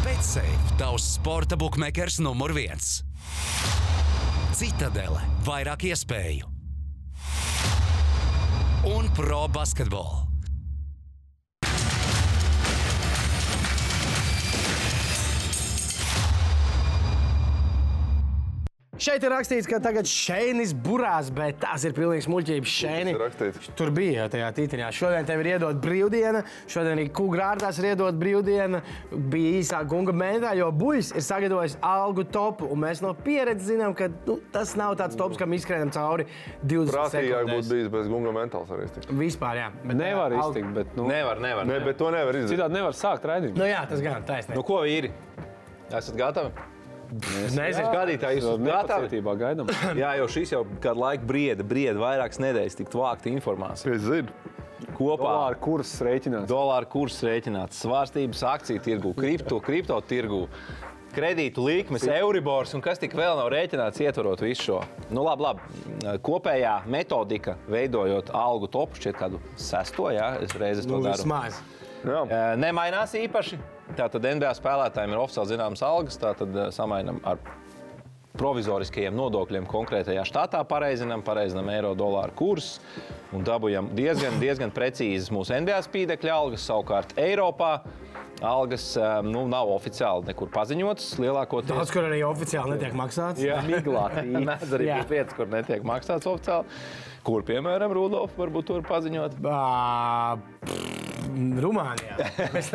[SPEAKER 1] Betsafe, tavs sporta buklets numur viens. Citadele, vairāk iespēju un pro basketbolu.
[SPEAKER 2] Šeit ir rakstīts, ka tagad šeinis burās, bet tas ir pilnīgs muļķības. Šeini.
[SPEAKER 4] ir rakstīts?
[SPEAKER 2] Tur bija jau tajā tītiņā. Šodien tev ir iedot brīvdiena, šodien arī kungrārdās ir iedot brīvdiena. Bija īsā gunga mēnešā, jo buļs ir sagatavojis algu topu. Un mēs no pieredzes zinām, ka nu, tas nav tāds tops, kam izskrējam cauri 20
[SPEAKER 4] Prātīgāk būtu
[SPEAKER 2] sekundēs.
[SPEAKER 4] bijis bez gunga mentāls arī. iztikt.
[SPEAKER 2] Vispār, jā. Bet,
[SPEAKER 5] Nevar
[SPEAKER 2] algu-
[SPEAKER 5] iztikt, bet nu,
[SPEAKER 3] Nevar, nevar.
[SPEAKER 4] Nē, bet to nevar izdarīt.
[SPEAKER 5] citādi nevar sākt raidījumu.
[SPEAKER 2] Nu jā, tas gan taisnība.
[SPEAKER 3] Nu, ko vīri? Esat gatavi?
[SPEAKER 2] Nezinu,
[SPEAKER 3] Gadītāji, jūs esat gatavi?
[SPEAKER 5] Nepacietībā gaidām.
[SPEAKER 3] Jā, jau šis jau kādu laiku brieda, brieda vairākas nedēļas tikt vākta informācija.
[SPEAKER 4] Es zinu.
[SPEAKER 3] Kopā
[SPEAKER 5] Dolāra kurs rēķinās.
[SPEAKER 3] dolāra kurs rēķināts, svārstības akciju tirgu, kripto, kripto tirgu. Kredītu likmes, euribors un kas tik vēl nav rēķināts, ietverot visu šo. Nu, labi, labi. Kopējā metodika, veidojot algu topu, šķiet, kādu sesto, jā, es reizes to
[SPEAKER 2] nu,
[SPEAKER 3] daru.
[SPEAKER 2] vismaz.
[SPEAKER 4] Jā.
[SPEAKER 3] Nemainās īpaši. Tātad NBA spēlētājiem ir oficiāli zināmas algas, tātad eh, samainām ar provizoriskajiem nodokļiem konkrētajā štatā, pareizinām, pareizinām eiro dolāru kursu un dabūjam diezgan, diezgan precīzas mūsu NBA spīdekļa algas. Savukārt Eiropā algas eh, nu, nav oficiāli nekur paziņotas lielākoties.
[SPEAKER 2] Daudz, kur arī oficiāli netiek maksāts.
[SPEAKER 3] Jā, miglā. Mēdz arī būt vietas, kur netiek maksāts oficiāli. Kur, piemēram, Rudolf, varbūt tur paziņot.
[SPEAKER 2] Ā, pff, Rumānijā.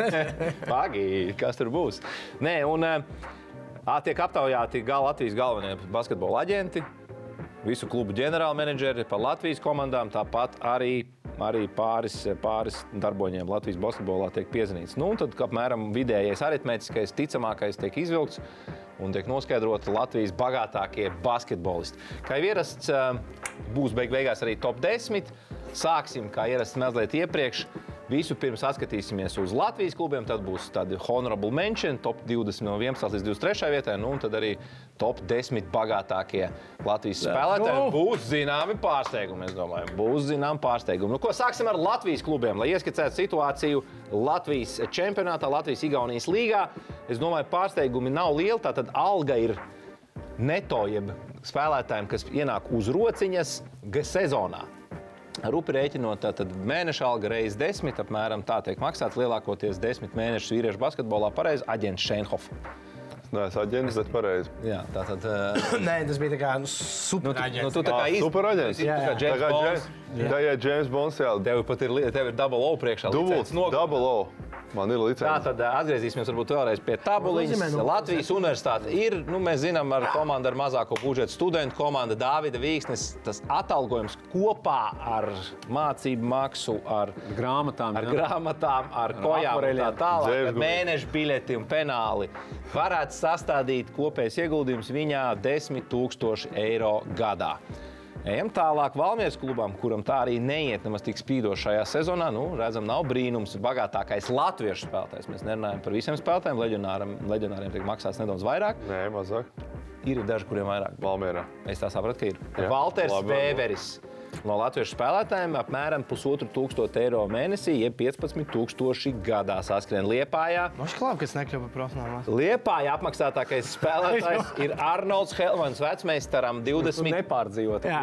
[SPEAKER 3] Pagaidi, kas tur būs? Nē, un ā, tiek aptaujāti gal, Latvijas galvenie basketbola aģenti, visu klubu ģenerālmenedžeri par Latvijas komandām, tāpat arī. Arī pāris, pāris darboņiem Latvijas basketbolā tiek piezīmēts. Nu, un tad apmēram vidējais aritmētiskais, ticamākais tiek izvilkts un tiek noskaidroti Latvijas bagātākie basketbolisti. Kā jau ierasts, ā, būs beig beigās arī top 10. Sāksim, kā ierasts, mazliet iepriekš. Visu pirms atskatīsimies uz Latvijas klubiem, tad būs tādi honorable mention, top 20 no 11 līdz 23 vietai, nu, un tad arī top 10 bagātākie Latvijas spēlētāji.
[SPEAKER 2] go!
[SPEAKER 3] Būs zināmi pārsteigumi, es domāju, būs zināmi pārsteigumi. Nu, ko sāksim ar Latvijas klubiem, lai ieskicētu situāciju Latvijas čempionātā, Latvijas-Igaunijas līgā. Es domāju, pārsteigumi nav lieli, tātad alga ir neto, jeb spēlētājiem, kas ienāk uz rociņas sezonā. Rupi rēķinot, tad mēneša alga reizes desmit, apmēram tā tiek maksāts lielākoties desmit mēnešus vīriešu basketbolā. Pareizi, aģents Šeinhoff.
[SPEAKER 4] Nē, es aģents, bet pareizi.
[SPEAKER 3] Jā, tā tad. Uh,
[SPEAKER 2] Nē, tas bija tā kā nu,
[SPEAKER 3] nu, tu,
[SPEAKER 2] superaģents.
[SPEAKER 3] nu, tu tā kā īsti
[SPEAKER 4] Superaģents.
[SPEAKER 3] tā kā
[SPEAKER 2] Jā, jā.
[SPEAKER 3] James
[SPEAKER 4] Tā kā
[SPEAKER 3] Bonds.
[SPEAKER 4] James- tā kā James Bonds, jā,
[SPEAKER 3] Tev pat ir, tev ir double O priekšā.
[SPEAKER 4] dubults,
[SPEAKER 3] nogurums.
[SPEAKER 4] double O. Man ir
[SPEAKER 3] Tā
[SPEAKER 4] licence.
[SPEAKER 3] tad ā, atgriezīsimies varbūt vēlreiz pie
[SPEAKER 2] nozīmē nogurums?
[SPEAKER 3] Latvijas universitāte ir, nu, mēs zinām, ar komandu ar mazāko budžetu studentu komanda Dāvida Vīksnes. Tas atalgojums kopā ar mācību maksu, ar
[SPEAKER 5] Grāmatām.
[SPEAKER 3] ar
[SPEAKER 5] jā.
[SPEAKER 3] grāmatām, ar kojām, un tā tālāk, ar mēneša bileti un penāli. Varētu sastādīt kopējais ieguldījums viņā 10 000 eiro gadā. Ejam tālāk Valmieras klubam, kuram tā arī neiet nemaz tik spīdoši šajā sezonā. Nu, redzam, nav brīnums. Bagātākais latviešu spēlētājs. Mēs nerunājam par visiem spēlētājiem. Leģionāriem, tiek maksāts nedaudz vairāk.
[SPEAKER 4] Nē, mazāk.
[SPEAKER 3] Ir daži, kuriem vairāk.
[SPEAKER 4] Valmērā.
[SPEAKER 3] Es tā sapratu, ka ir.
[SPEAKER 4] Jā,
[SPEAKER 3] Valters
[SPEAKER 4] labi.
[SPEAKER 3] Vēveris. No latviešu spēlētājiem apmēram pusotru tūkstošu eiro mēnesī, jeb 15 tūkstoši gadā saskrien Liepājā.
[SPEAKER 2] Viņš klāp, kas nekļuva par profesionālu.
[SPEAKER 3] Liepājā apmaksātākais spēlētājs ir Arnolds Helmans, vecmeistaram 25
[SPEAKER 5] Nepārdzīvot.
[SPEAKER 2] Jā.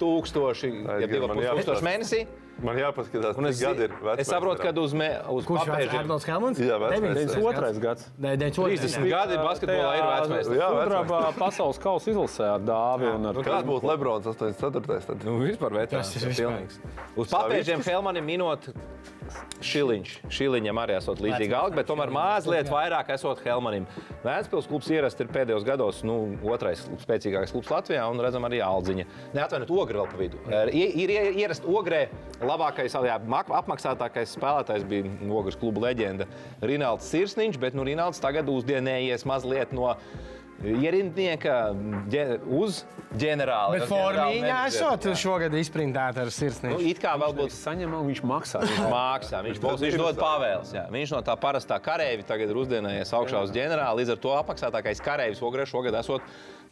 [SPEAKER 3] tūkstoši,
[SPEAKER 4] Tā ir
[SPEAKER 3] ja
[SPEAKER 4] man
[SPEAKER 3] 2,5
[SPEAKER 4] jāapstāsta.
[SPEAKER 3] tūkstoši mēnesī.
[SPEAKER 4] Man jāpaskatās,
[SPEAKER 3] Un
[SPEAKER 4] cik gadi ir
[SPEAKER 3] es saprotu, ka uz, me, uz
[SPEAKER 2] Kurš ir
[SPEAKER 3] papēžiem
[SPEAKER 2] Arnolds Helmans?
[SPEAKER 4] Jā, vecmeistars.
[SPEAKER 5] 92. gads.
[SPEAKER 2] Nē,
[SPEAKER 3] 30 gadi basketbolā ir vecmēs.
[SPEAKER 4] Jā,
[SPEAKER 5] Sudraba pasaules kausa izlasē ar Dāvi un ar
[SPEAKER 4] Kas būtu Lebrons 84. Tad?
[SPEAKER 3] Nu, vispār veterāns.
[SPEAKER 2] Tas ir
[SPEAKER 3] pilnīgs. Uz papēžiem Helmanim minot Šiliņš. Šiliņam arī esot līdzīga alga, bet tomēr mazliet vairāk esot Helmanim. Vēnspils klubs ierasti ir pēdējos gados nu, otrais spēcīgākais klubs Latvijā un redzam arī Aldziņa. Neatvainojiet, Ogre vēl pa vidu. Ir, ir ierasti Ogrē labākais, jā, mak- apmaksātākais spēlētājs bija Ogres kluba leģenda Rinalds Sirsniņš, bet nu, Rinalds tagad uzdienējies mazliet no ierindnieka ģe- uz ģenerāli.
[SPEAKER 2] Bet formīņā esot šogad izprintēta ar
[SPEAKER 3] Nu,
[SPEAKER 2] sirsniņu.
[SPEAKER 3] it kā vēl būtu
[SPEAKER 5] saņem, un viņš maksā.
[SPEAKER 3] Mākslā. Viņš, būs, viņš dod pavēles. Jā. Viņš no tā parastā karavīra tagad ir uzdēnējies augšā uz ģenerāli. Līdz ar to apmaksātākais karavīrs Ogrē šogad esot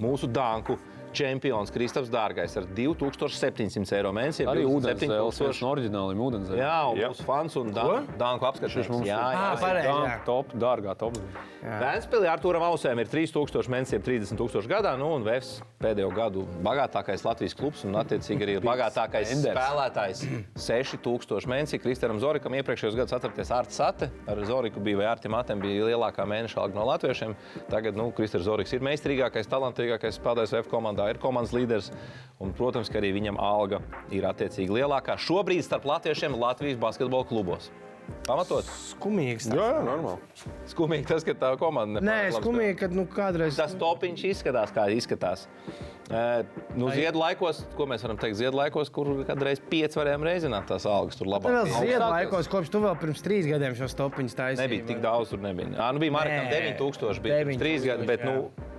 [SPEAKER 3] mūsu Danku čempions Kristaps Dārgais ar 2700 eiro mēnesī.
[SPEAKER 5] Arī
[SPEAKER 3] 7000.
[SPEAKER 5] no oriģināliem ūdenzēļiem.
[SPEAKER 3] Jā, un
[SPEAKER 4] Jā.
[SPEAKER 3] mūsu fans un Dan- Danku apskatījums. Jā, jā.
[SPEAKER 2] Pareizi, jā.
[SPEAKER 5] Tā top, dārgā top.
[SPEAKER 3] Vēnspilī Artūram Ausēm ir 3000 mēnesī, 30 tūkstoši gadā, nu, un Vēfs pēdējo gadu bagātākais Latvijas klubs, un attiecīgi arī bagātākais
[SPEAKER 5] Enders.
[SPEAKER 3] spēlētājs 6000 mēnesī. Kristaram Zorikam iepriekšējos gados atcerieties Arts Sate, ar Zoriku bija vai Artim Atem bija lielākā mēneša alga no latviešiem. Tagad, nu, Kristers Zoriks ir meistarīgākais, talantīgākais spēlētājs VF komandā, ir komandas līderis, un, protams, ka arī viņam alga ir attiecīgi lielākā. Šobrīd starp latviešiem Latvijas basketbola klubos. Pamatot,
[SPEAKER 2] Skumīgs.
[SPEAKER 4] Jā, jā, normāli.
[SPEAKER 3] skumīgi tas, ka tā komanda
[SPEAKER 2] Nē,
[SPEAKER 3] nepārāk spēlē.
[SPEAKER 2] skumīgi, ka nu, kādreiz.
[SPEAKER 3] Tas topiņš izskatās, kā izskatās. Uh, nu, Ziedlaikos, ko mēs varam teikt, ziedlaikos, kur kādreiz pieci varējām reizināt tās algas. Tur
[SPEAKER 2] Tā vēl
[SPEAKER 3] labāk.
[SPEAKER 2] ziedu laikos, kopš tu vēl pirms trīs gadiem šos topiņus taisīji.
[SPEAKER 3] Nebija tik daudz, tur nebija. À, nu bija Markam
[SPEAKER 2] Nē,
[SPEAKER 3] 9000, bija pirms trīs
[SPEAKER 2] 9000,
[SPEAKER 3] gadi, bet,
[SPEAKER 2] jā.
[SPEAKER 3] nu,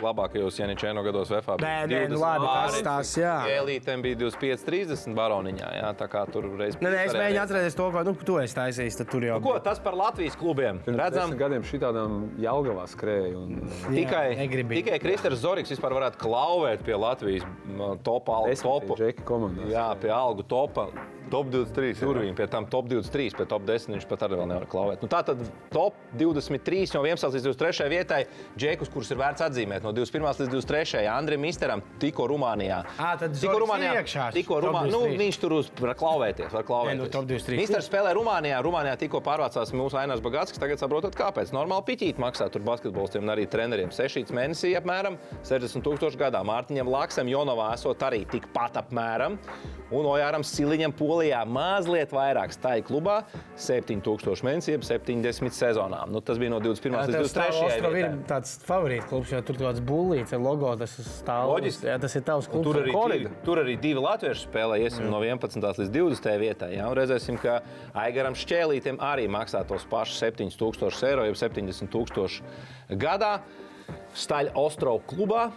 [SPEAKER 3] labākajos Janičēno gados VFā
[SPEAKER 2] Nē, nē, nu labi, tas tās, jā.
[SPEAKER 3] Elītēm bija 25, 30 baroniņā, jā, tā kā tur reiz.
[SPEAKER 2] Nē, nē, es mēģinu atcerēties to, ko nu, tu esi taisījis. Tad tur jau
[SPEAKER 3] Nu, Ko tas par Latvijas klubiem?
[SPEAKER 5] Redzam,
[SPEAKER 3] Redzam,
[SPEAKER 5] gadiem šī tādām Jelgavā skrēja. Un...
[SPEAKER 3] tikai,
[SPEAKER 2] negribīgi.
[SPEAKER 3] tikai Kristers Zorigs vispār varētu klauvēt pie Latvijas algu topu. Jā, pie algu topa.
[SPEAKER 4] Top 23. jā.
[SPEAKER 3] Durvīm, pie tam top 23, pie top 10 viņš pat arī vēl nevar klauvēt. Nu, tā tad top 23 no 11 līdz 23 vietai džekus, kurus ir vērts atzīmēt no 21 līdz 23. Andrim Misteram tikko Rumānijā.
[SPEAKER 2] Tad
[SPEAKER 3] tikko Rumānijā.
[SPEAKER 2] ir iekšā,
[SPEAKER 3] Tikko
[SPEAKER 2] top
[SPEAKER 3] Rumā... nu,
[SPEAKER 2] 23.
[SPEAKER 3] viņš tur uz, var klauvēties. Var klauvēties.
[SPEAKER 2] Nē, nu, top 23.
[SPEAKER 3] Misters spēlē Rumānijā. Rumānijā tikko pārvācās mūsu Ainās Bagāts, tagad saprotat, kāpēc. Normāli piķīt maksā tur basketbolistiem un arī treneriem. 6 mēnesī apmēram 60 tūkstoši gadā. Mārtiņam Laksam Jonovā esot arī tikpat apmēram. Un Ojāram Siliņam Polijā mazliet vairāk stāja klubā - 7000 mēnesī, jeb 70 sezonām. Nu, tas bija no 21.
[SPEAKER 2] Jā,
[SPEAKER 3] līdz
[SPEAKER 2] tas
[SPEAKER 3] 23.
[SPEAKER 2] Ostrov ir
[SPEAKER 3] vietai.
[SPEAKER 2] tāds favorīts klubs, jo tur ir tāds bullīts ar logo. Tas ir stāvs.
[SPEAKER 3] Loģiski.
[SPEAKER 2] Jā, tas ir tavs klubs.
[SPEAKER 3] Tur arī, divi, tur arī divi latvieši spēlē. Iesim no 11. līdz 20. vietai. Jā, un redzēsim, ka Aigaram Šķēlītam arī maksā tos pašus 7000 eiro, jau 70 000 gadā. Staļa Ostrovu klubā.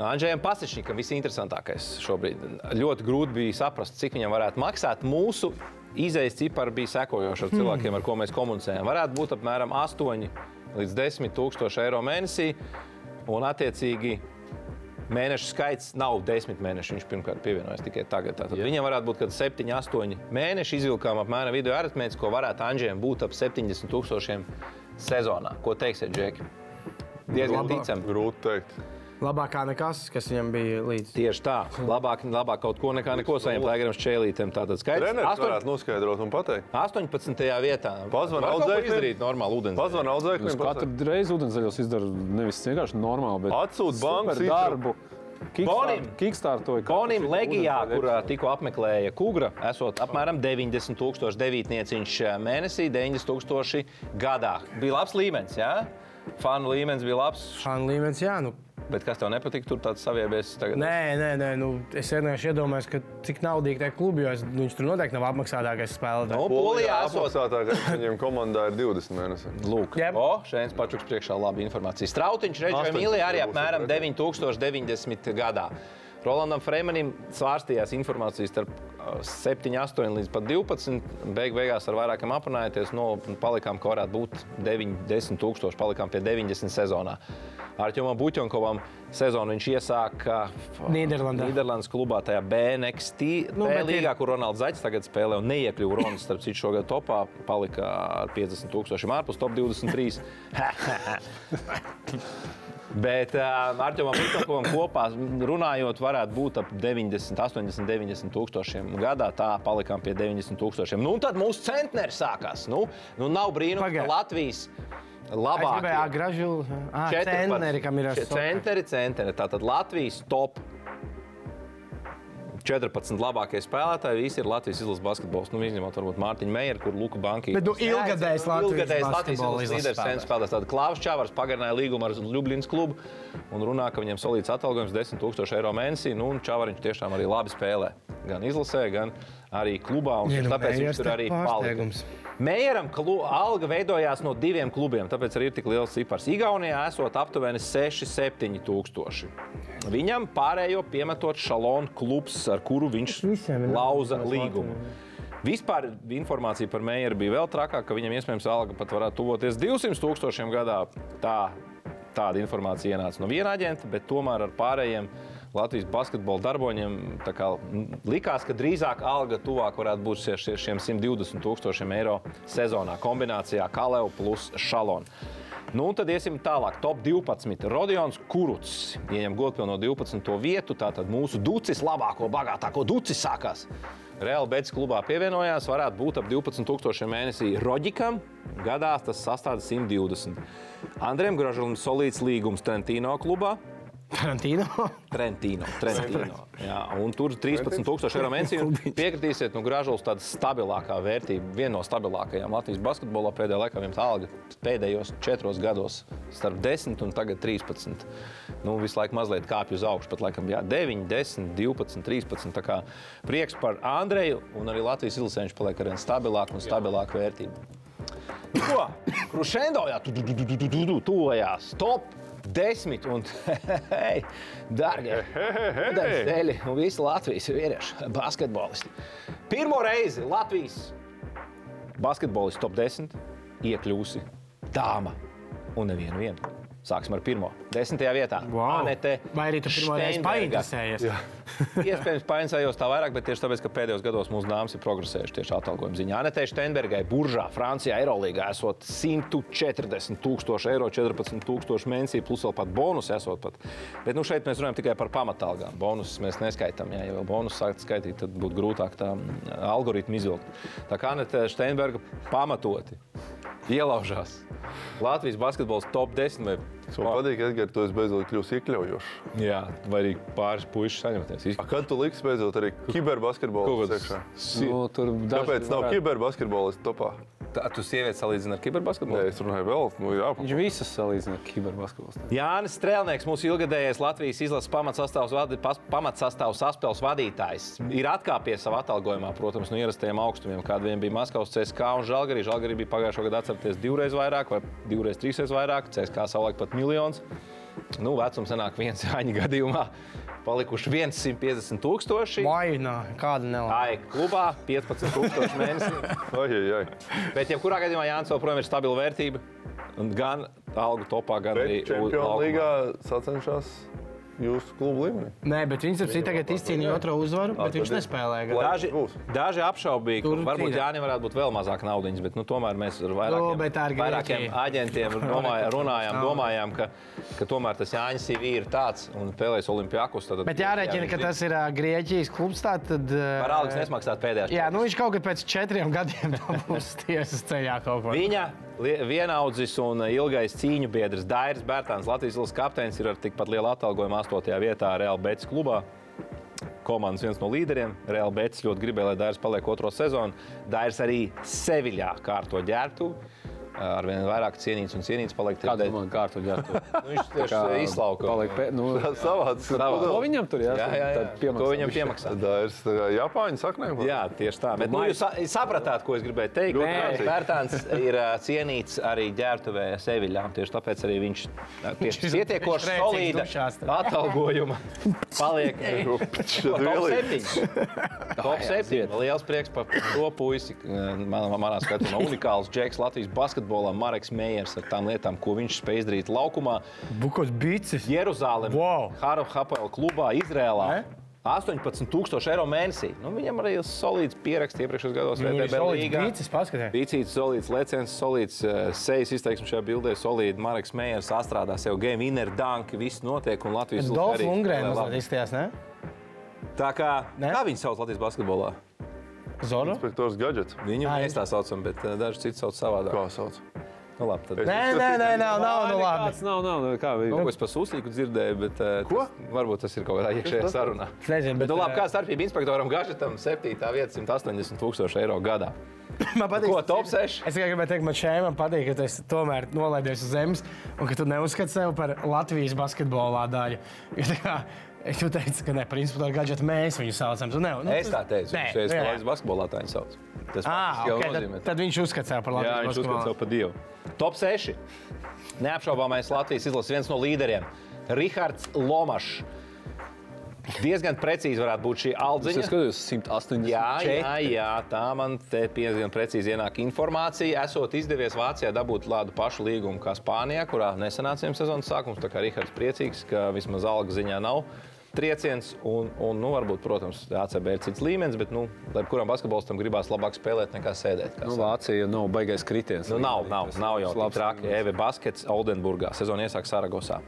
[SPEAKER 3] Andrzejam Pasečnikam visinteresantākais šobrīd. Ļoti grūti bija saprast, cik viņam varētu maksāt. Mūsu izējas cipari bija sekojoši ar cilvēkiem, ar ko mēs komunicējam. Varētu būt apmēram 8 līdz 10 tūkstoši eiro mēnesī. Un, attiecīgi, mēnešu skaits nav desmit mēneši. Viņš pirmkārt pievienojas tikai tagad. Tātad viņam varētu būt kaut kādi 7, 8 mēneši. Izvilkām apmēram video aritmētiski, ko varētu Andrzejam būt ap 70 tūkstošiem sezonā. Ko teiksiet, Džeki? Diezgan ticami.
[SPEAKER 4] Grūti teikt.
[SPEAKER 2] Labākā nekas, kas viņam bija līdz.
[SPEAKER 3] Tieši tā. Labāk, labāk kaut ko nekā neko saņemt Lēgaram Čēlītam. Tātad skaidrs.
[SPEAKER 4] Treneris
[SPEAKER 3] Astoņ-
[SPEAKER 4] varētu noskaidrot un pateikt.
[SPEAKER 3] 18. vietā.
[SPEAKER 4] Pazvan audzēknim.
[SPEAKER 3] izdarīt normāli ūdens.
[SPEAKER 4] Pazvan
[SPEAKER 5] Es
[SPEAKER 4] audzēknim.
[SPEAKER 5] katru reizi ūdenzēļos izdaru nevis vienkārši normāli, bet
[SPEAKER 4] Atsūt bankas
[SPEAKER 5] darbu.
[SPEAKER 3] Bonim.
[SPEAKER 5] Kickstartoju.
[SPEAKER 3] Bonim Legijā, kur tikko apmeklēja Kugra, esot apmēram 90 tūkstoši devītnieciņš ā, mēnesī, 90 tūkstoši gadā. Bija labs līmenis, jā? Fanu līmenis bija labs,
[SPEAKER 2] Šāda līmenis, jā. Nu,
[SPEAKER 3] bet kas tev nepatika, tur tāds tagad.
[SPEAKER 2] Nē, nē, nē nu, es vienkārši iedomājos, ka cik naudīgi tajā klubā, jo es, viņš tur noteikti nav apmaksātākais spēlētājs.
[SPEAKER 3] Nu, Polijā
[SPEAKER 4] apmaksātākais viņam komandā ir 20 mēneši.
[SPEAKER 3] Lūk,
[SPEAKER 2] Jep.
[SPEAKER 3] o, šeit pačuks priekšā laba informācija. Strautiņš reģionā
[SPEAKER 4] 18
[SPEAKER 3] Mīlī arī apmēram
[SPEAKER 4] pretī.
[SPEAKER 3] 9090 gadā. Rolandam Freimanim svārstījās informācijas starp 7, 8 līdz pat 12. Beig beigās ar vairākiem aprunājāties, no palikām, ka varētu būt 9, 10 tūkstoši, palikām pie 90 sezonā. Arčēnam Buļķonkovam sezonu viņš iesāka
[SPEAKER 2] Nīderlandē.
[SPEAKER 3] Nīderlandes klubā, tajā BNXT
[SPEAKER 2] Nu,
[SPEAKER 3] nu, līgā, kur Ronalds Zaķis tagad spēlē un neiekļuva Ronas. Starp citu, šogad topā palika ar 50 tūkstošiem ārpus top 23. Bet uh, ar Arčēnam Buļķonkovam kopā runājot, varētu būt ap 90, 80, 90 tūkstošiem gadā. Tā palikām pie 90 tūkstošiem. Nu, tad mūsu centneri sākās. Nu, nu nav brīnums, ka
[SPEAKER 2] Pagaid.
[SPEAKER 3] Latvijas
[SPEAKER 2] Es
[SPEAKER 3] labākie
[SPEAKER 2] gribēju gražu. Ah, centeri, kam ir
[SPEAKER 3] Šie centri, centri. Tātad Latvijas top 14 labākie spēlētāji visi ir Latvijas izlases basketbols. Nu, izņemot varbūt Mārtiņu Meijeru, kur Luka Banki.
[SPEAKER 2] Bet, nu, ilgadējs Latvijas
[SPEAKER 3] ilgadējs Latvijas izlases līderis sen
[SPEAKER 2] spēlētājs.
[SPEAKER 3] Tātad Klaus Čavars pagarināja līgumu ar Ljubļins klubu un runā, ka viņam solīts atalgojums 10 000 eiro mēnesī. Nu, un Čavariņš tiešām arī labi spēlē. Gan izlasē, gan arī klubā. un
[SPEAKER 2] Ja, nu,
[SPEAKER 3] Tāpēc viņš tur arī palika. Mējeram alga veidojās no diviem klubiem, tāpēc arī ir tik liels cipars. Igaunijā esot aptuveni 6-7 tūkstoši. Viņam pārējo piemetot Šalona klubs, ar kuru viņš lauza līgumu. Vispār informācija par Meijeru bija vēl trakāka, ka viņam iespējams alga pat varētu tuvoties 200 tūkstošiem gadā. Tā, tāda informācija ienāca no viena aģenta, bet tomēr ar pārējiem Latvijas basketbola darboņiem kā, likās, ka drīzāk alga tuvāk varētu būt šie- šie- šiem 120 tūkstošiem eiro sezonā kombinācijā Kaleu plus Šalona. Nu, un tad iesim tālāk. Top 12. Rodions Kuruts ieņem godpilno 12. vietu. Tātad mūsu ducis, labāko, bagātāko ducis sākās. Reāli Betis klubā pievienojās, varētu būt ap 12,000 mēnesī Roģikam. Gadā tas sastāv 120. Andrejam Gražulim solīts līgums Trentino klubā.
[SPEAKER 2] Tarantino.
[SPEAKER 3] Trentino. Trentino. Jā, un tur 13,000 eiro mēnesī. un Piekritīsiet, nu, Gražulis tāda stabilākā vērtība, viena no stabilākajām Latvijas basketbolā pēdējā laikā. Viņam tā alga pēdējos četros gados starp 10 un tagad 13. Nu, visu laiku mazliet kāpj uz augšu, pat laikam jā, 9, 10, 12, 13. Tā kā prieks par Andreju un arī Latvijas izlasē viņš paliek arvien stabilāk un stabilāk vērtība. Nu, Ko? Krušendo jau tuvojās. Top 10. Un, hei, darbie dēļi un visi Latvijas vīrieši, basketbolisti. Pirmo reizi Latvijas basketbolists top 10 iekļūsi dāma un nevienu vienu. Sāksim ar pirmo. Desmitajā vietā.
[SPEAKER 2] Wow.
[SPEAKER 3] Anete
[SPEAKER 2] Vai arī tu pirmo reizi painteresējies?
[SPEAKER 3] Iespējams, painteresējos tā vairāk, bet tieši tāpēc, ka pēdējos gados mūsu dāmas ir progresējušas tieši atalgojuma ziņā. Anetē Steinbergai, Buržā, Francijā, Eirolandā esot 140 tūkstoši eiro, 14 tūkstoši mēnesī, plus vēl pat bonus esot. Pat. Bet nu, šeit mēs runājam tikai par pamatalgām. Bonusus mēs neskaitām. Ja jau bonus sākt skaitīt, tad būtu grūtāk tā mm, algoritmu izvilkt. Tā kā Anetē Steinberga pamatoti ielaužās. Latvijas basketbols top 10 vai
[SPEAKER 4] Man patīk, Edgars, tu beidzot kļūsi iekļaujošs.
[SPEAKER 3] Jā, vai arī pāris puikas saņemties.
[SPEAKER 4] A, Kad tu liksi beidzot arī kiberbasketbolu?
[SPEAKER 5] Nu, tur daži
[SPEAKER 4] Kāpēc nav
[SPEAKER 5] varētu-
[SPEAKER 4] kiberbasketbolists topā?
[SPEAKER 3] Tā, tu sievietes salīdzini ar
[SPEAKER 4] Nē,
[SPEAKER 3] kiberbasketbolu?
[SPEAKER 4] es runāju vēl. Nu, jā,
[SPEAKER 5] Viņš visas salīdzina ar kiberbasketbolu.
[SPEAKER 3] Jānis Strēlnieks, mūsu ilgadējais Latvijas izlases pamatsastāvs vadi- pamatsastāvs saspēles vadītājs, ir atkāpies savā atalgojumā, protams, no ierastajiem augstumiem, kāda viņam bija Maskavas CSK un Žalgarī. Žalgarī bija pagājušā gada atcerieties divreiz vairāk vai divreiz, trīsreiz vairāk, CSK savulaik pat miljons. Nu, vecums sanāk viens āņa gadījumā. Palikuši 150 tūkstoši.
[SPEAKER 2] Vai nē, kāda nelaimes?
[SPEAKER 3] Ai, klubā 15 tūkstoši mēnesī.
[SPEAKER 4] ai, ai.
[SPEAKER 3] Bet, jebkurā gadījumā Jānis joprojām ir stabila vērtība. Un gan algu topā, gan arī
[SPEAKER 4] Bet Čempionu
[SPEAKER 3] laukumā.
[SPEAKER 4] līgā sacenšas jūsu klubu līmenī.
[SPEAKER 2] Nē, bet viņš ap tagad izcīnīja otro uzvaru, bet viņš
[SPEAKER 4] ir.
[SPEAKER 2] nespēlēja.
[SPEAKER 3] Daži, daži apšaubīja, ka varbūt. Jānis varētu būt vēl mazāk naudas, bet nu, tomēr mēs ar vairākiem,
[SPEAKER 2] ir
[SPEAKER 3] vairākiem aģentiem domāja, runājām, domājām, ka, ka tomēr tas Jānis ir tāds un spēlēs Olimpijākus. Tad,
[SPEAKER 2] Bet jārēķina, ka tas ir Grieķijas klubs. tā Tad,
[SPEAKER 3] Par algas nesmaksāt pēdējās.
[SPEAKER 2] Jā, nu viņš kaut kad pēc četriem gadiem būs tiesas ceļā kaut ko.
[SPEAKER 3] Viņa vienaudzis un ilgais cīņu biedrs Dairis Bērtāns, Latvijas Latvijas kapteinis, ir ar tikpat lielu atalgojumu 8. vietā Real Betis klubā. Komandas viens no līderiem. Real Betis ļoti gribēja, lai Dairis paliek otro sezonu. Dairis arī Seviļā kārto ģērbtu. Arvien vairāk cienīts un cienīts paliek
[SPEAKER 5] Kāda
[SPEAKER 3] tādēļ.
[SPEAKER 5] man kārtu ģērbtu?
[SPEAKER 3] Nu, viņš tieši izlauka.
[SPEAKER 5] Paliek pē... nu,
[SPEAKER 4] Savāds.
[SPEAKER 3] Savāds.
[SPEAKER 5] Ko viņam tur
[SPEAKER 3] Jā, jā, jā.
[SPEAKER 5] Tad piemaksā
[SPEAKER 3] Ko viņam piemaksā?
[SPEAKER 4] Tā ir Japāņu saknēm.
[SPEAKER 3] Jā, tieši tā. Bet, nu, jūs sa- sapratāt, ko es gribēju teikt. Nē,
[SPEAKER 4] ātri.
[SPEAKER 3] Bērtāns ir cienīts arī ģērbtuvē Seviļā. Tieši tāpēc arī viņš
[SPEAKER 2] Viņš
[SPEAKER 3] pietiekoši solīda atalgojuma paliek top
[SPEAKER 4] vielīgi.
[SPEAKER 3] 7. Top 7. Liels prieks par to puisi. Man, manā skatījumā unikāls džeks Latvijas basketbolā. Basketbolā, Marks Meijers ar tām lietām, ko viņš spēj izdarīt laukumā.
[SPEAKER 2] Bukos bicis.
[SPEAKER 3] Jeruzalemē,
[SPEAKER 2] Wow.
[SPEAKER 3] Haru Hapel klubā, Izrēlā.
[SPEAKER 2] Ne?
[SPEAKER 3] 18,000 eiro mēnesī. Nu, viņam arī ir solīts pieraksts iepriekšējos gados.
[SPEAKER 2] Viņam ir solīts paskatē.
[SPEAKER 3] Bīcīts, solīts, leciens, solīts, uh, sejas izteiksme šajā bildē, solīts. Marks Meijers sastrādā sev game, winner, dunk, viss notiek un Latvijas
[SPEAKER 2] Dolf
[SPEAKER 3] arī
[SPEAKER 2] Lungrēns izstījās, ne?
[SPEAKER 3] Tā kā,
[SPEAKER 2] Ne?
[SPEAKER 3] kā viņi sauc Latvijas basketbolā?
[SPEAKER 2] Zoro?
[SPEAKER 4] Inspektors Gadgets.
[SPEAKER 3] Viņu
[SPEAKER 2] Ai.
[SPEAKER 3] mēs tā saucam, bet uh, daži citi sauc savādāk.
[SPEAKER 4] Kā sauc?
[SPEAKER 3] Nu, labi, tad...
[SPEAKER 2] Nē, nē, nē, nav, nav, nu labi.
[SPEAKER 5] Kāds nav, nav, nu, kā bija.
[SPEAKER 3] Ko es par sūsīgu dzirdēju, bet uh,
[SPEAKER 4] Ko?
[SPEAKER 3] Tas, varbūt tas ir kaut kādā iekšējā sarunā.
[SPEAKER 2] Es nezinu,
[SPEAKER 3] Bet,
[SPEAKER 2] bet
[SPEAKER 3] nu, labi,
[SPEAKER 2] eh,
[SPEAKER 3] kā starpība inspektoram Gažetam 7. vieta 180 tūkstoši eiro gadā.
[SPEAKER 2] man patīk.
[SPEAKER 3] Ko, top 6?
[SPEAKER 2] Es tikai gribēju teikt, man šeit man patīk, ka tu tomēr nolaidies uz zemes un ka tu neuzskati sevi par Latvijas basketbolā daļu. Jo kā Tu teici, ka ne, principā ar gadgetu mēs viņu saucam. Ne, nu,
[SPEAKER 3] Es tā teicu, viņš ir
[SPEAKER 2] jā, jā.
[SPEAKER 3] Latvijas basketbolā tā viņa sauc. Tas
[SPEAKER 2] Ah,
[SPEAKER 3] jau
[SPEAKER 2] okay,
[SPEAKER 3] nozīmē.
[SPEAKER 2] tad, tad viņš uzskata sevi par
[SPEAKER 3] Jā,
[SPEAKER 2] Latvijas
[SPEAKER 3] viņš uzskata sev
[SPEAKER 2] basketbolu.
[SPEAKER 3] par dievu. Top 6. Neapšaubāmais Latvijas izlases viens no līderiem - Rihards Lomašs. Diezgan precīzi varētu būt šī
[SPEAKER 5] Es
[SPEAKER 3] aldziņa.
[SPEAKER 5] skatos 180.
[SPEAKER 3] Jā, jā, jā, tā man te diezgan precīzi ienāk informācija. Esot izdevies Vācijā dabūt tādu pašu līgumu kā Spānijā, kurā nesenāca viņam sezonas sākums. Tā kā Rihards priecīgs, ka vismaz alga ziņā nav trieciens. Un, un nu, varbūt, protams, ACB ir cits līmenis, bet nu, lai kuram basketbolistam gribās labāk spēlēt nekā sēdēt. kā
[SPEAKER 5] Nu. Vācija nav baigais kritiens.
[SPEAKER 3] Nu, nav, nav, nav jau
[SPEAKER 5] labs
[SPEAKER 3] tā traki. Eve Baskets, Oldenburgā. Sezona iesāk Saragosā.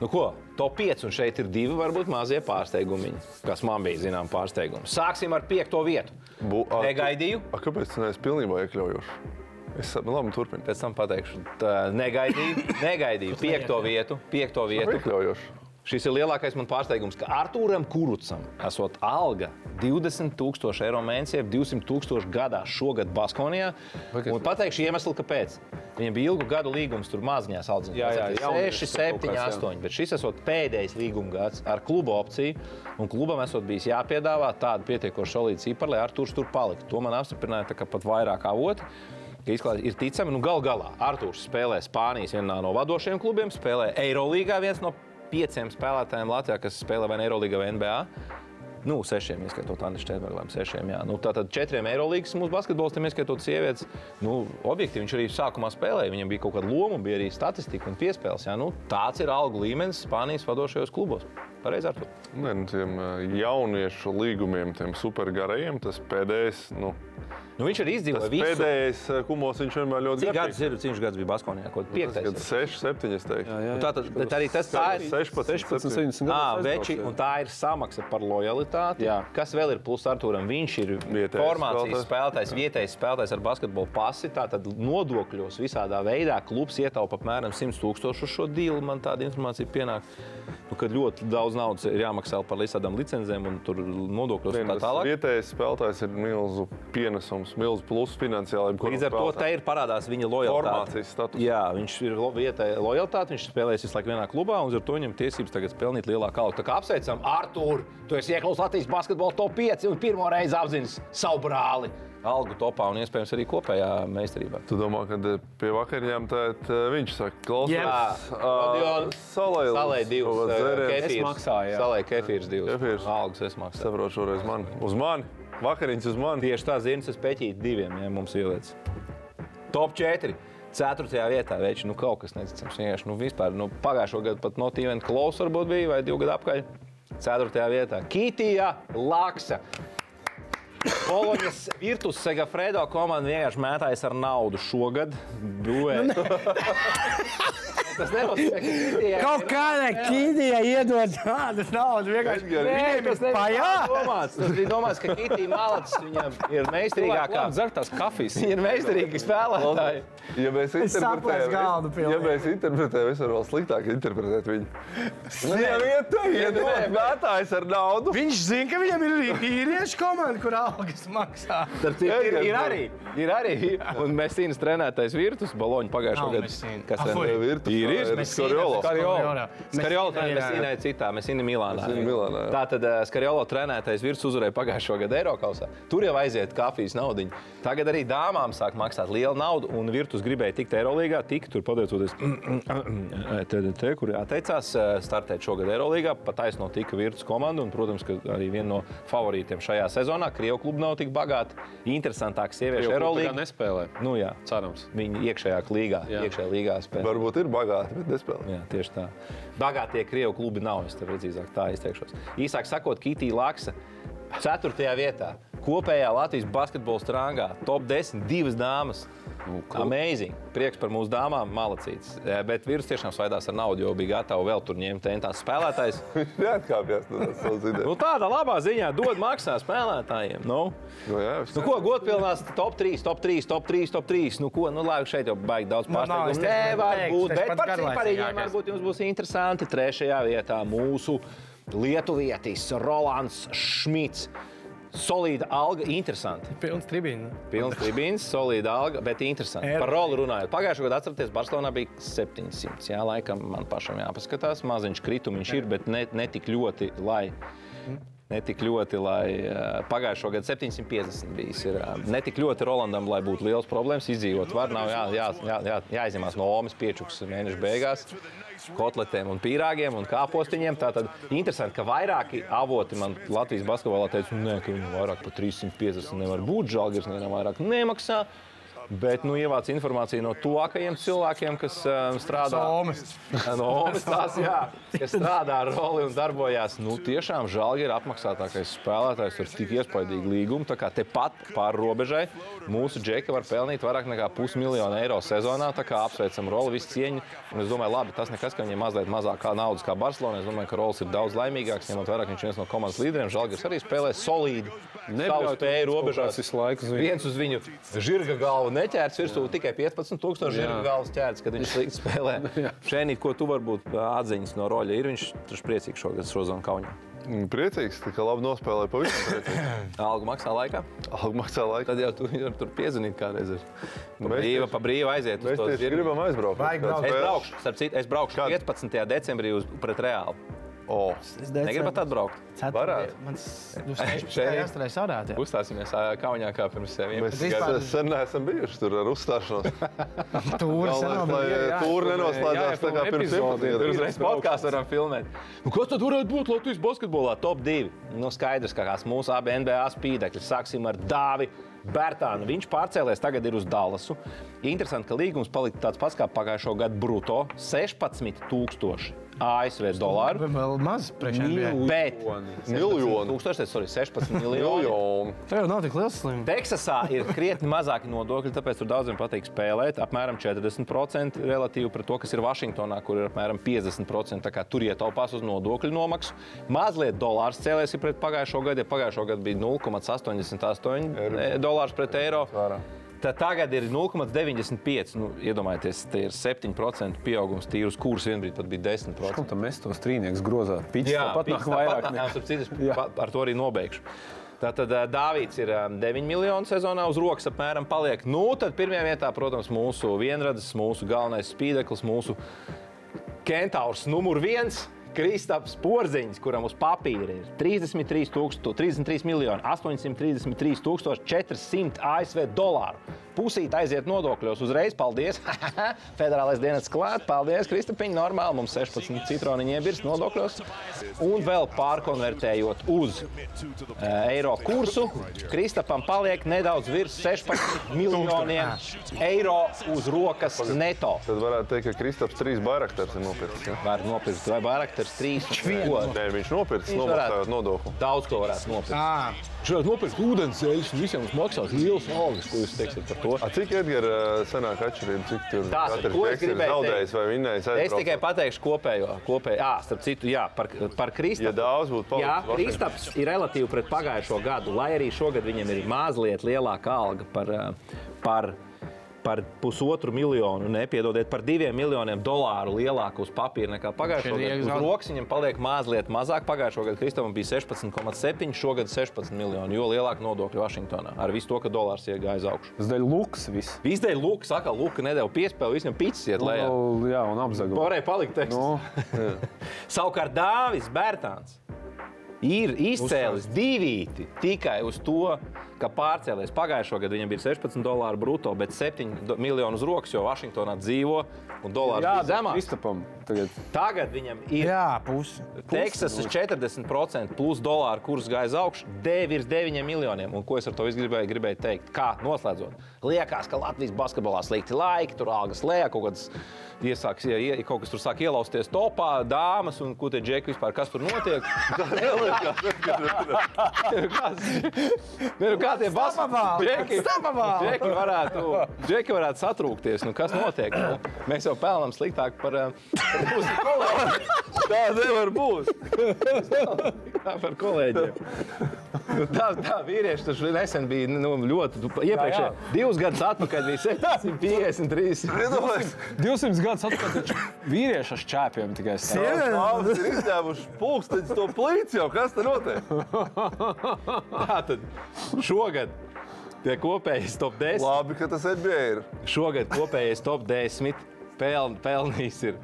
[SPEAKER 3] Nu, ko? Top 5, un šeit ir divi varbūt mazie pārsteigumi, kas man bija zinām pārsteigumi. Sāksim ar piekto vietu.
[SPEAKER 4] Bu, a,
[SPEAKER 3] Negaidīju,
[SPEAKER 4] A, kāpēc tas neesmu pilnībā iekļaujošs? Es nu, labi, turpinu.
[SPEAKER 3] pēc tam pateikšu. Tā, negaidīju, negaidīju piekto vietu. Piekto vietu.
[SPEAKER 4] Iekļaujošs.
[SPEAKER 3] Šis ir lielākais man pārsteigums, ka Arthūram Kurucam esot alga 20,000 eiro mēnesī, 200,000 gadā šogad Baskonijā. Un pateikšu iemeslu, kāpēc. Viņam bija ilgu gadu līgums, tur maziņās audziņās.
[SPEAKER 5] Jā, jā, jaunieši
[SPEAKER 3] 6,
[SPEAKER 5] kaut
[SPEAKER 3] 7,
[SPEAKER 5] kāds, jā.
[SPEAKER 3] 8. Bet šis esot pēdējais līguma gads ar klubu opciju. Un klubam esot bijis jāpiedāvā tāda pietiekoša solīta cipara, lai Arthurs tur paliktu. To man apstiprināja pat vairāk avoti. ka Izklāst, ir ticami, nu gal galā Arthurs spēlē Spānijas vienā no vadošajiem klubiem, spēlē Eirolīgā viens no pieciem spēlētājiem Latvijā, kas spēlē vai Eirolīgā vai NBA. Nu, sešiem, ieskaitot Annu Steinbergu, sešiem. Jā. Nu, tātad četriem Eirolandes mūsu basketbolistiem, ieskaitot sievietes. Nu, objektīvi viņš arī sākumā spēlēja. Viņam bija kaut kāda loma, bija arī statistika un piespēles. Jā. Nu, tāds ir algu līmenis Spānijas vadošajos klubos. Pareizi ar to.
[SPEAKER 4] Nē, nu, tiem ā, jauniešu līgumiem, tiem supergarajiem, tas pēdējais, nu,
[SPEAKER 3] Nu, viņš arī
[SPEAKER 4] tas
[SPEAKER 3] izdzīvoja visu.
[SPEAKER 4] pēdējais ā, kumos, viņš vienmēr ļoti
[SPEAKER 3] Cik
[SPEAKER 4] garīgs.
[SPEAKER 3] gadus ir? Cik gads bija Baskonijā? Kaut piektais.
[SPEAKER 4] Kad 6, 7, es teiktu.
[SPEAKER 5] Jā, jā,
[SPEAKER 3] Nu, tātad, bet arī tas tā ir.
[SPEAKER 4] 16,
[SPEAKER 5] 16, 70
[SPEAKER 3] Ah,
[SPEAKER 5] gadus.
[SPEAKER 3] veči, un tā ir samaksa par lojalitāti.
[SPEAKER 5] Jā.
[SPEAKER 3] Kas vēl ir plus Arthūram? Viņš ir
[SPEAKER 4] Vietējais
[SPEAKER 3] formācijas
[SPEAKER 4] spēlētājs.
[SPEAKER 3] spēlētājs, vietējais spēlētājs ar basketbolu pasi. Tātad nodokļos visādā veidā klubs ietaupa apmēram 100 tūkstošu uz šo dīlu. Man tāda informācija pienāk. Nu, kad ļoti daudz naudas ir jāmaksā par visādām licencēm un tur nodokļos un tā tālāk.
[SPEAKER 4] Vietējais spēlētājs ir milzu pienesums, milzu pluss finansiāli.
[SPEAKER 3] Līdz ar to te ir parādās viņa lojalitāte. Jā, viņš ir lo- vietējais lojalitāte, viņš spēlēs visu laiku vienā klubā, un uz to viņam tiesības tagad pelnīt lielāku algu. Tā kā apsveicam, Artur, tu esi iekļauts Latvijas basketbola top 5 un pirmo reizi apzinis savu brāli. Algu topā un iespējams arī kopējā meistarībā.
[SPEAKER 4] Tu domā, ka eh, pie vakariņām tā, tā viņš saka, klausies,
[SPEAKER 3] divus
[SPEAKER 5] Es maksāju, jā.
[SPEAKER 3] Salēja kefīrs.
[SPEAKER 4] Kefīrs.
[SPEAKER 3] Algas es maksāju.
[SPEAKER 4] Saprot, šoreiz man. Uz mani. Vakariņas uz mani.
[SPEAKER 3] Tieši tā ziņas es peķīju diviem, ja mums ieliec. Top 4. Ceturtajā vietā veči, nu kaut kas neticams. Vienkārši, nu vispār, nu pagājušo gadu pat no Tīvena Klausa varbūt bija, vai divu gadu apkaļ. Ceturtajā vietā Kitija Laksa. Poloņas Virtus Segafredo komanda vienkārši mētājas ar naudu šogad. Būvē. Tas nenozīmē, ka Kitijai
[SPEAKER 2] Kaut kādā kīdijā iedod tādu naudu. Vienkārši
[SPEAKER 3] Nē, tas nebija
[SPEAKER 2] pajā.
[SPEAKER 3] tā domāts. Tas bija domāts, ka Kitija Malacis viņam ir meistarīgākā.
[SPEAKER 5] Dzer tās kafijas.
[SPEAKER 3] Viņa ir meistarīga spēlētāja.
[SPEAKER 4] Ja mēs
[SPEAKER 2] galdu
[SPEAKER 4] interpretējam,
[SPEAKER 2] pilnīgi.
[SPEAKER 4] ja mēs interpretējam, es varu vēl sliktāk interpretēt viņu. Nē, vietā, iedod mētājs ar naudu.
[SPEAKER 2] Viņš zina, ka viņam ir īriešu komanda, kur algas maksā.
[SPEAKER 3] Starp citu, Ir, ir arī. Ir arī. Un Mēsīnas trenētais Virtus
[SPEAKER 2] Nav
[SPEAKER 3] gadu.
[SPEAKER 2] Messina.
[SPEAKER 3] Kas ten
[SPEAKER 2] fuj.
[SPEAKER 4] Virtus.
[SPEAKER 3] Ir Ir, ir.
[SPEAKER 4] ir
[SPEAKER 3] mēs cīnījāmies citā, mēs cīnījāmies Milānā.
[SPEAKER 4] Milānā.
[SPEAKER 3] Tā tad Skariolo trenētais virs uzvarēja pagājušo gadu Eiropausā. Tur jau aiziet kafijas naudu. Tagad arī dāmām sāk maksāt lielu naudu, un Virtus gribēja tikt Eirolandā, tik tur pateicoties TDT, kur atteicās startēt šogad Eirolandā. Pat taisno tika Virtus komanda, un, protams, ka arī viena no favorītiem šajā sezonā. Krievu klubi nav tik bagāti, interesantāki sieviešu
[SPEAKER 5] Eirolandā nespēlē.
[SPEAKER 3] Nu, jā,
[SPEAKER 5] Cerams.
[SPEAKER 3] viņi iekšējā līgā,
[SPEAKER 5] Jā.
[SPEAKER 3] iekšējā līgā spēlē.
[SPEAKER 4] Varbūt ir bagāti, bet nespēlē.
[SPEAKER 3] Jā, tieši tā. Bagātie krievu klubi nav. Es tev precīzāk tā izteikšos. Īsāk sakot, Kitija Laksa 4. vietā. Kopējā Latvijas basketbola strāngā top 10, divas dāmas.
[SPEAKER 5] Nu,
[SPEAKER 3] Amazing. Prieks par mūsu dāmām, malacīts. Eh, Bet vīrs tiešām svaidās ar naudu, jo bija gatavs vēl tur ņemt tentās spēlētājs.
[SPEAKER 4] Neatkāpjas no tās savas idejas.
[SPEAKER 3] Nu, tāda labā ziņā dod maksā spēlētājiem. Nu.
[SPEAKER 4] Nu, jā, viss
[SPEAKER 3] Nu, ko godpilnās top 3, top 3, top 3, top 3. Nu, ko, nu, labi, šeit jau baigi daudz
[SPEAKER 2] Nu,
[SPEAKER 3] pārsteigumu.
[SPEAKER 2] teicu,
[SPEAKER 3] Nevar būt, bet par ciparīgiem varbūt jums būs interesanti. Trešajā vietā mūsu lietuvietis Rolands Šmits. Solīda alga, interesanti.
[SPEAKER 2] Pilns tribīns.
[SPEAKER 3] Pilns tribīns, solīda alga, bet interesanti. Par roli runājot. Pagājušajā gadā, atcerieties, Barcelonā bija 700. Jā, laikam man pašam jāpaskatās. Maziņš kritums ir, bet ne, ne tik ļoti, lai. Ne tik ļoti, lai uh, pagājušo gadu 750 bijis. Ir, uh, ne tik ļoti Rolandam, lai būtu liels problēmas izdzīvot. Var nav jā, jā, jā, jā, jāizņemās no Omas piečukas mēneša beigās. Kotletēm, un pīrāgiem un kāpostiņiem. Tātad interesanti, ka vairāki avoti man Latvijas basketbolā teica, nē, ka viņam vairāk par 350 nevar būt. Žalgiris nevienam vairāk nemaksā. Bet nu, ievāc informāciju no tuvākajiem cilvēkiem, kas um, strādā
[SPEAKER 2] Somas.
[SPEAKER 3] no jā, kas strādā ar roli un darbojās. Nu, tiešām žēl, ir apmaksātākais spēlētājs ar tik iespaidīgu līgumu. Tā kā tepat pāri robežai mūsu džeka var pelnīt vairāk nekā pusmiljonu eiro sezonā. Tā kā apsveicam roli, visu cieņu. Un es domāju, labi, tas nekas, ka viņam mazliet mazāk kā naudas kā Barcelona. Es domāju, ka rolis ir daudz laimīgāks, ņemot vērā, ka viņš viens no komandas līderiem. Žēlgars arī spēlē solīdi.
[SPEAKER 5] Kaut
[SPEAKER 3] robežās.
[SPEAKER 5] visu laiku uz viņu.
[SPEAKER 3] Viens uz viņu žirga galvu neķērts virsū, tikai 15,000 žirga galvas ķērts, kad viņš slikti spēlē. Šeit, ko tu varbūt atziņas no roļa ir, viņš tur priecīgs šogad šo zonu kaunā.
[SPEAKER 4] Priecīgs, ka labi nospēlēja pavisam priecīgs.
[SPEAKER 3] Algu maksā laikā,
[SPEAKER 4] Alga maksā laiku.
[SPEAKER 3] tad jau tu viņu tur piezvanīt kādreiz. Pa
[SPEAKER 4] Mēs tieši-
[SPEAKER 3] pa brīvu aiziet uz
[SPEAKER 4] Mēs gribam aizbraukt.
[SPEAKER 3] Es braukšu, starp citu, es braukšu
[SPEAKER 4] Kad?
[SPEAKER 3] 15. decembrī uz, pret Reāli.
[SPEAKER 4] O,
[SPEAKER 3] Negribat atbraukt?
[SPEAKER 4] Varētu.
[SPEAKER 2] Mans
[SPEAKER 3] Šeit.
[SPEAKER 2] jāstrādā saudāt.
[SPEAKER 3] Uzstāsimies ā, Kaunijā kā pirms
[SPEAKER 4] mēs
[SPEAKER 3] 11
[SPEAKER 2] vispār-
[SPEAKER 4] sen neesam bijuši tur ar uzstāšanos.
[SPEAKER 5] Jā,
[SPEAKER 4] tūri
[SPEAKER 5] jā,
[SPEAKER 4] nenoslēdzās tā kā pirms 11
[SPEAKER 3] Tur uzreiz podkāstu varam filmēt. Nu, kas tad varētu būt Latvijas basketbolā? Top 2. Nu, skaidrs, ka kāds mūsu abi NBA spīdekļi. Sāksim ar Dāvi Bērtānu. Viņš pārcēlēs tagad ir uz Dallasu. Interesanti, ka līgums palika tāds pats kā pagājušo gadu brutto - 16,000 ASV dolāru.
[SPEAKER 2] Vēl maz.
[SPEAKER 3] Bet sorry, 16 miljoni.
[SPEAKER 4] Miljoni.
[SPEAKER 2] Tev jau nav tik liels slims.
[SPEAKER 3] Teksasā ir krietni mazāki nodokļi, tāpēc tur daudziem patīk spēlēt. Apmēram 40% relatīvi pret to, kas ir Vašingtonā, kur ir apmēram 50%. Tā kā tur ietaupās uz nodokļu nomaksu. Mazliet dolārs cēlēs ir pret pagājušo gadu. Ja pagājušo gadu bija 0,88 dolārs pret eiro.
[SPEAKER 4] Vārā.
[SPEAKER 3] Tad tagad ir 0,95. Nu, iedomājieties, tie ir 7% pieaugums tīrus kurs. Vienbrīd pat bija 10%.
[SPEAKER 5] Kam tam mēs tos trīniekus grozā? Pits tāpat nāk
[SPEAKER 3] Pits
[SPEAKER 5] vairāk.
[SPEAKER 3] nāk,
[SPEAKER 5] Jā.
[SPEAKER 3] pa- Ar to arī nobeigšu. Tātad ā, Dāvids ir ā, 9 miljonu sezonā uz rokas apmēram paliek. Nu, tad pirmajā vietā, protams, mūsu vienradis, mūsu galvenais spīdeklis, mūsu kentaurs numur viens. Kristaps Porziņš, kuram uz papīra ir 33, tūkstu, 33 miljoni 833 tūkstoši 400 ASV dolāru. Pusīt aiziet nodokļos uzreiz. Paldies! Federālais dienas klāt. Paldies, Kristapiņ. Normāli mums 16 citroniņi iebirst nodokļos. Un vēl pārkonvertējot uz uh, eiro kursu, Kristapam paliek nedaudz virs 16 miljoniem eiro uz rokas neto.
[SPEAKER 4] Tad varētu teikt, ka Kristaps trīs bairaktars ir nopircis. Ja?
[SPEAKER 3] Var nopirkt vai tas trīs. Ko?
[SPEAKER 4] Nē, viņš nopircis, nomaksājot nodokli.
[SPEAKER 3] Daudz ko varētu nopirkt.
[SPEAKER 2] Ah,
[SPEAKER 3] Šādi nopirkt ūdens ceļus, un visiem maksās liels algas, ko jūs teiksiet par to.
[SPEAKER 4] A, cik Edgars senāk atšķirība, cik tur
[SPEAKER 3] Tā,
[SPEAKER 4] katrs beks ir zaudējis vai vinnējis?
[SPEAKER 3] Es tikai pateikšu kopējo. kopējo. Jā, starp citu, jā, par, par
[SPEAKER 4] Ja
[SPEAKER 3] Kristapu.
[SPEAKER 4] daudz būtu
[SPEAKER 3] Jā,
[SPEAKER 4] palicis,
[SPEAKER 3] Kristaps ir relatīvi pret pagājušo gadu, lai arī šogad viņam ir mazliet lielāka alga par, par, par pusotru miljonu, nepiedodiet, par diviem miljoniem dolāru lielāku uz papīra nekā pagājušajā
[SPEAKER 2] Šeit
[SPEAKER 3] gadā. Uz viņam paliek mazliet mazāk. Pagājušajā gadā Kristānam bija 16,7, šogad 16 miljoni, jo lielāka nodokļa Vašingtonā. Ar visu to, ka dolārs iegāja uz augšu.
[SPEAKER 5] Tas dēļ luks viss.
[SPEAKER 3] Izdēļ Luka, saka, Luka nedēļa piespēli, visam pīcis iet lejā.
[SPEAKER 5] Nu, jā, un apzaga.
[SPEAKER 3] Varēja palikt teksts.
[SPEAKER 5] Nu,
[SPEAKER 3] Savukārt Dāvis Bērtāns ir izcēlis divīti tikai uz to, ka pārcēlies. Pagājušā gada viņam bija 16 dolāri brutto, bet 7 do- miljonu uz rokas, jo Vašingtonā dzīvo un dolārs bija zemāks.
[SPEAKER 5] Tagad.
[SPEAKER 3] Tagad viņam ir
[SPEAKER 2] Jā, pusi.
[SPEAKER 3] Teksasas 40% plus dolāru kurs gāja uz augšu, virs 9 miljoniem. Un ko es ar to gribēju, gribēju teikt? Kā noslēdzot? Liekas, ka Latvijas basketbolā slikti laiki, tur algas lejā, kaut kādas iesāks, ja, ja kaut kas tur sāk ielausties topā, dāmas un ko tie džeki vispār, kas tur notiek. Kas- Ne, kā tie basketboli džeki varētu, džeki varētu satrūkties? Nu, kas notiek? Nu, mēs jau pelnām sliktāk par, eh, mūsu kolēģiem. Tā nevar būt. Tā par kolēģiem. Nu, tā, tā vīrieši tur nesen bija nu, ļoti iepriekšējā. Divus gadus atpakaļ bija 753.
[SPEAKER 4] Iedomājieties,
[SPEAKER 5] 200 gadus atpakaļ taču vīrieši ar šķēpiem tikai stāv.
[SPEAKER 4] Dāvis ir izņēmuši pulksteņus to plīci jau. Kas te notiek?
[SPEAKER 3] Tātad šogad tie kopējais top 10.
[SPEAKER 4] Labi, ka tas NBA ir.
[SPEAKER 3] Šogad kopējais top 10 peln, pelnījis ir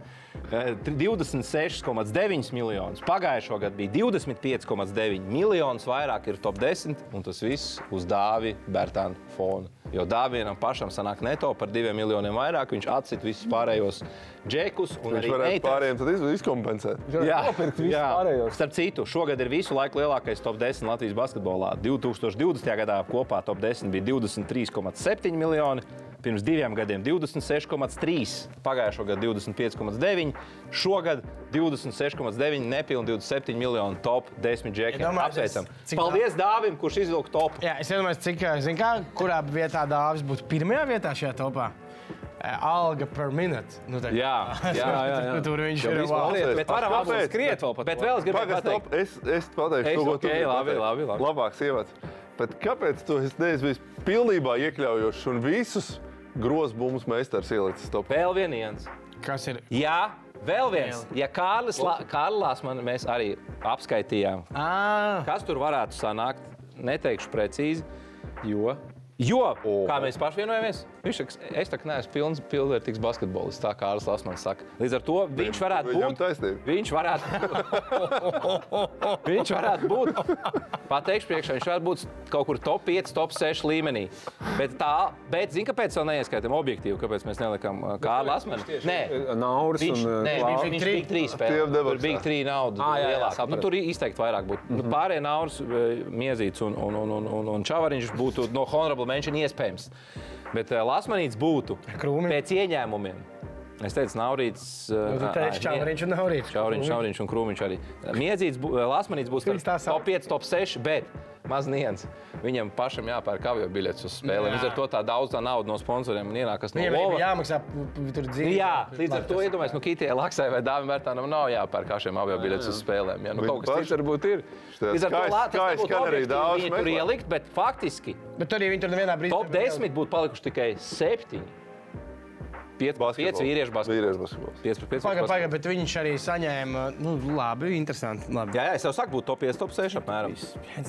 [SPEAKER 3] eh, 26,9 miljonus. Pagājušā gada bija 25,9 miljonus vairāk ir top 10, un tas viss uz Dāvi Bērtāna fona. Jo Dāvienam pašam sanāk neto par 2 miljoniem vairāk, viņš atcita visus pārējos džekus un
[SPEAKER 4] Viņš
[SPEAKER 3] arī
[SPEAKER 4] varētu
[SPEAKER 3] meitenes.
[SPEAKER 4] pārējiem iz- izkompensēt.
[SPEAKER 3] Jā,
[SPEAKER 5] nopirkt visus
[SPEAKER 3] jā.
[SPEAKER 5] pārējos.
[SPEAKER 3] Starp citu, šogad ir visu laiku lielākais top 10 Latvijas basketbolā. 2020. gadā kopā top 10 bija 23,7 miljoni. Pirms diviem gadiem 26,3, pagājušā gada 25,9, šogad 26,9, nepilnīgi 27 miljoni top 10 džekiem.
[SPEAKER 2] Iedomājieties,
[SPEAKER 3] Apsveicam! Paldies Dāvim, kurš izvilka topu!
[SPEAKER 2] Jā, es iedomājos, cik, zin kā, kurā vietā dāvis būtu pirmajā vietā šajā topā. Eh, Alga per minūti. Nu, tā-
[SPEAKER 3] Jā, jā, jā, jā.
[SPEAKER 2] Tur viņš ir.
[SPEAKER 3] lieta, bet varam apspriest, skriet vēl pat. Bet vēl es gribēju
[SPEAKER 4] Pagaid,
[SPEAKER 3] pateikt.
[SPEAKER 4] stop. Es, es pateikšu,
[SPEAKER 3] Es,
[SPEAKER 4] to, ko
[SPEAKER 3] ok,
[SPEAKER 4] tu
[SPEAKER 3] labi,
[SPEAKER 4] pateikt.
[SPEAKER 3] labi, labi.
[SPEAKER 4] Labāks ievads. Bet kāpēc tu esi neesi bijis pilnībā iekļaujošs un visus grozbumus meistars ielicis top?
[SPEAKER 3] Vēl viens.
[SPEAKER 2] Kas ir?
[SPEAKER 3] Jā, vēl viens. Ja Kārlis, La, Kārlis man mēs arī apskaitījām,
[SPEAKER 2] Ah,
[SPEAKER 3] kas tur varētu sanākt, neteikšu precīzi.
[SPEAKER 5] Jo
[SPEAKER 3] Jo, kā mēs paši vienojamies, viņš saka, es tā kā neesmu pilns, pilnvērtīgs basketbolists, tā kā Kārlis Lasmans saka. Līdz ar to viņš varētu būt.
[SPEAKER 4] taisnība.
[SPEAKER 3] Viņš varētu, viņš varētu būt. Pateikšu, priekšā viņš varētu būt kaut kur top 5, top 6 līmenī. Bet tā, bet zini, kāpēc vēl neieskaitām objektīvi, kāpēc mēs nelikām uh, Kārlu Lasmanu? Nē,
[SPEAKER 5] Nauris
[SPEAKER 3] Viņš,
[SPEAKER 5] un
[SPEAKER 3] nē,
[SPEAKER 5] Klāva.
[SPEAKER 3] viņš, viņš bija trīs spēlēs. Tur bija trīs naudas.
[SPEAKER 5] Ā, jā, jā,
[SPEAKER 3] nu, tur izteikti vairāk būtu. Mm -hmm. Pārējie naudas, eh, Miezīts un, un, un, un, un, un Čavariņš būtu no honorable mention iespējams. Bet uh, Lasmanīts būtu
[SPEAKER 2] Krūmi?
[SPEAKER 3] pēc ieņēmumiem. Es teicu, Naurīts.
[SPEAKER 2] nu, tu teici, Čauriņš un Naurīts.
[SPEAKER 3] Čauriņš, Čauriņš un Krūmiņš arī. Miedzīts, Lasmanīts būs top 5, top 6, bet maz niens. Viņam pašam jāpērk avio biļetes uz spēlēm.
[SPEAKER 2] Jā.
[SPEAKER 3] Līdz ar to tā daudz tā nauda no sponsoriem un ienākas no
[SPEAKER 2] Viņam
[SPEAKER 3] lova.
[SPEAKER 2] ir jāmaksā tur dzīve.
[SPEAKER 3] Jā, līdz ar to iedomājieties, nu, Kitijai Laksai vai Dāvim Vērtānam nav jāpērk šiem avio biļetes uz spēlēm. Ja? Nu, kaut kas cits varbūt ir. Līdz ar to nebūtu
[SPEAKER 4] skan arī daudz
[SPEAKER 3] tur ielikt, bet faktiski
[SPEAKER 2] Bet tur arī viņi tur nevienā brīdī.
[SPEAKER 3] top 10 būtu palikuši tikai 7. 5
[SPEAKER 4] Basketbols.
[SPEAKER 3] vīriešu basketbols.
[SPEAKER 4] Vīriešu basketbols.
[SPEAKER 3] 5 pret 5.
[SPEAKER 2] Pagaid, pagaid, bet viņš arī saņēma, nu, labi, interesanti. Labi.
[SPEAKER 3] Jā, jā, es jau saku, būtu top 5, top 6 apmēram.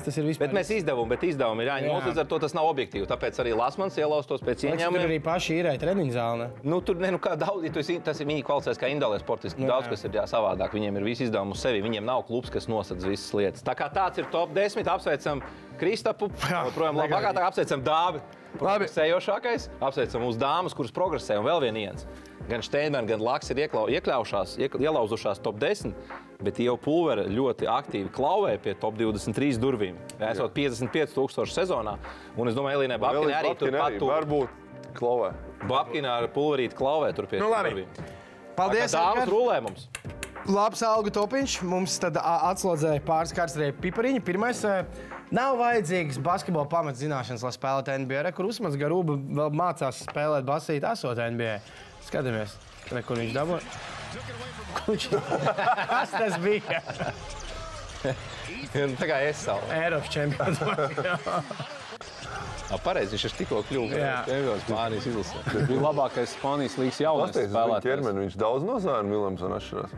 [SPEAKER 2] Tas ir vispār.
[SPEAKER 3] Bet mēs izdevām, bet izdevumi ir jāņem.
[SPEAKER 2] Jā.
[SPEAKER 3] Līdz ar to tas nav objektīvi. Tāpēc arī Lasmans ielaustos pēc
[SPEAKER 2] Tur
[SPEAKER 3] ieņēmumiem.
[SPEAKER 2] arī paši ir treniņu zāle.
[SPEAKER 3] Nu, tur ne, nu, kā daudz, ja esi, tas ir viņi kvalificēts kā individuālais sportists.
[SPEAKER 2] Nu,
[SPEAKER 3] Daudz
[SPEAKER 2] jā.
[SPEAKER 3] kas ir jā, savādāk. Viņiem ir visi izdevumi uz sevi. Viņiem nav klubs, kas nosedz visas lietas. Tā kā tāds ir top 10. Apsveicam Kristapu.
[SPEAKER 2] Jā,
[SPEAKER 3] Joprojām labākā. Apsveicam Dāvi.
[SPEAKER 2] Labi.
[SPEAKER 3] Sējošākais. Apsveicam mūsu dāmas, kuras progresē. Un vēl viens. Gan Steinbergs, gan Laks ir ieklau, iekļaujušās, iek, ielauzušās top 10. Bet jau pulveri ļoti aktīvi klauvē pie top 23 durvīm. Esot 55,000 sezonā. Un es domāju, Elīnai Babkinai arī turpat
[SPEAKER 4] arī
[SPEAKER 3] tur.
[SPEAKER 4] Varbūt klavē.
[SPEAKER 3] Babkinā ar pulverīti klauvē tur pie
[SPEAKER 2] Nu, labi.
[SPEAKER 3] durvīm.
[SPEAKER 2] Paldies!
[SPEAKER 3] Dāmas rulē mums.
[SPEAKER 2] Labs algu topiņš. Mums tad ā, atslodzēja pāris kārtas arī pipariņi. Pirmais, ā, nav vajadzīgs basketbola pamatzināšanas, lai spēlētu NBA. Re, Kur Usmans Garūba vēl mācās spēlēt basīti, esot NBA. Skatāmies, re, kur viņš dabūja. Kur viņš- Kas tas bija?
[SPEAKER 3] Tā kā es savu.
[SPEAKER 2] Eiropas čempions.
[SPEAKER 3] Ah, pareizi, viņš ir tikko kļuvis
[SPEAKER 2] Jā.
[SPEAKER 3] par Spānijas izlasē.
[SPEAKER 5] Viņš bija labākais Spānijas līnijas
[SPEAKER 4] viņa
[SPEAKER 5] spēlētājs.
[SPEAKER 4] ķermeni viņš daudz no Zāna Viljamsona atšķirās.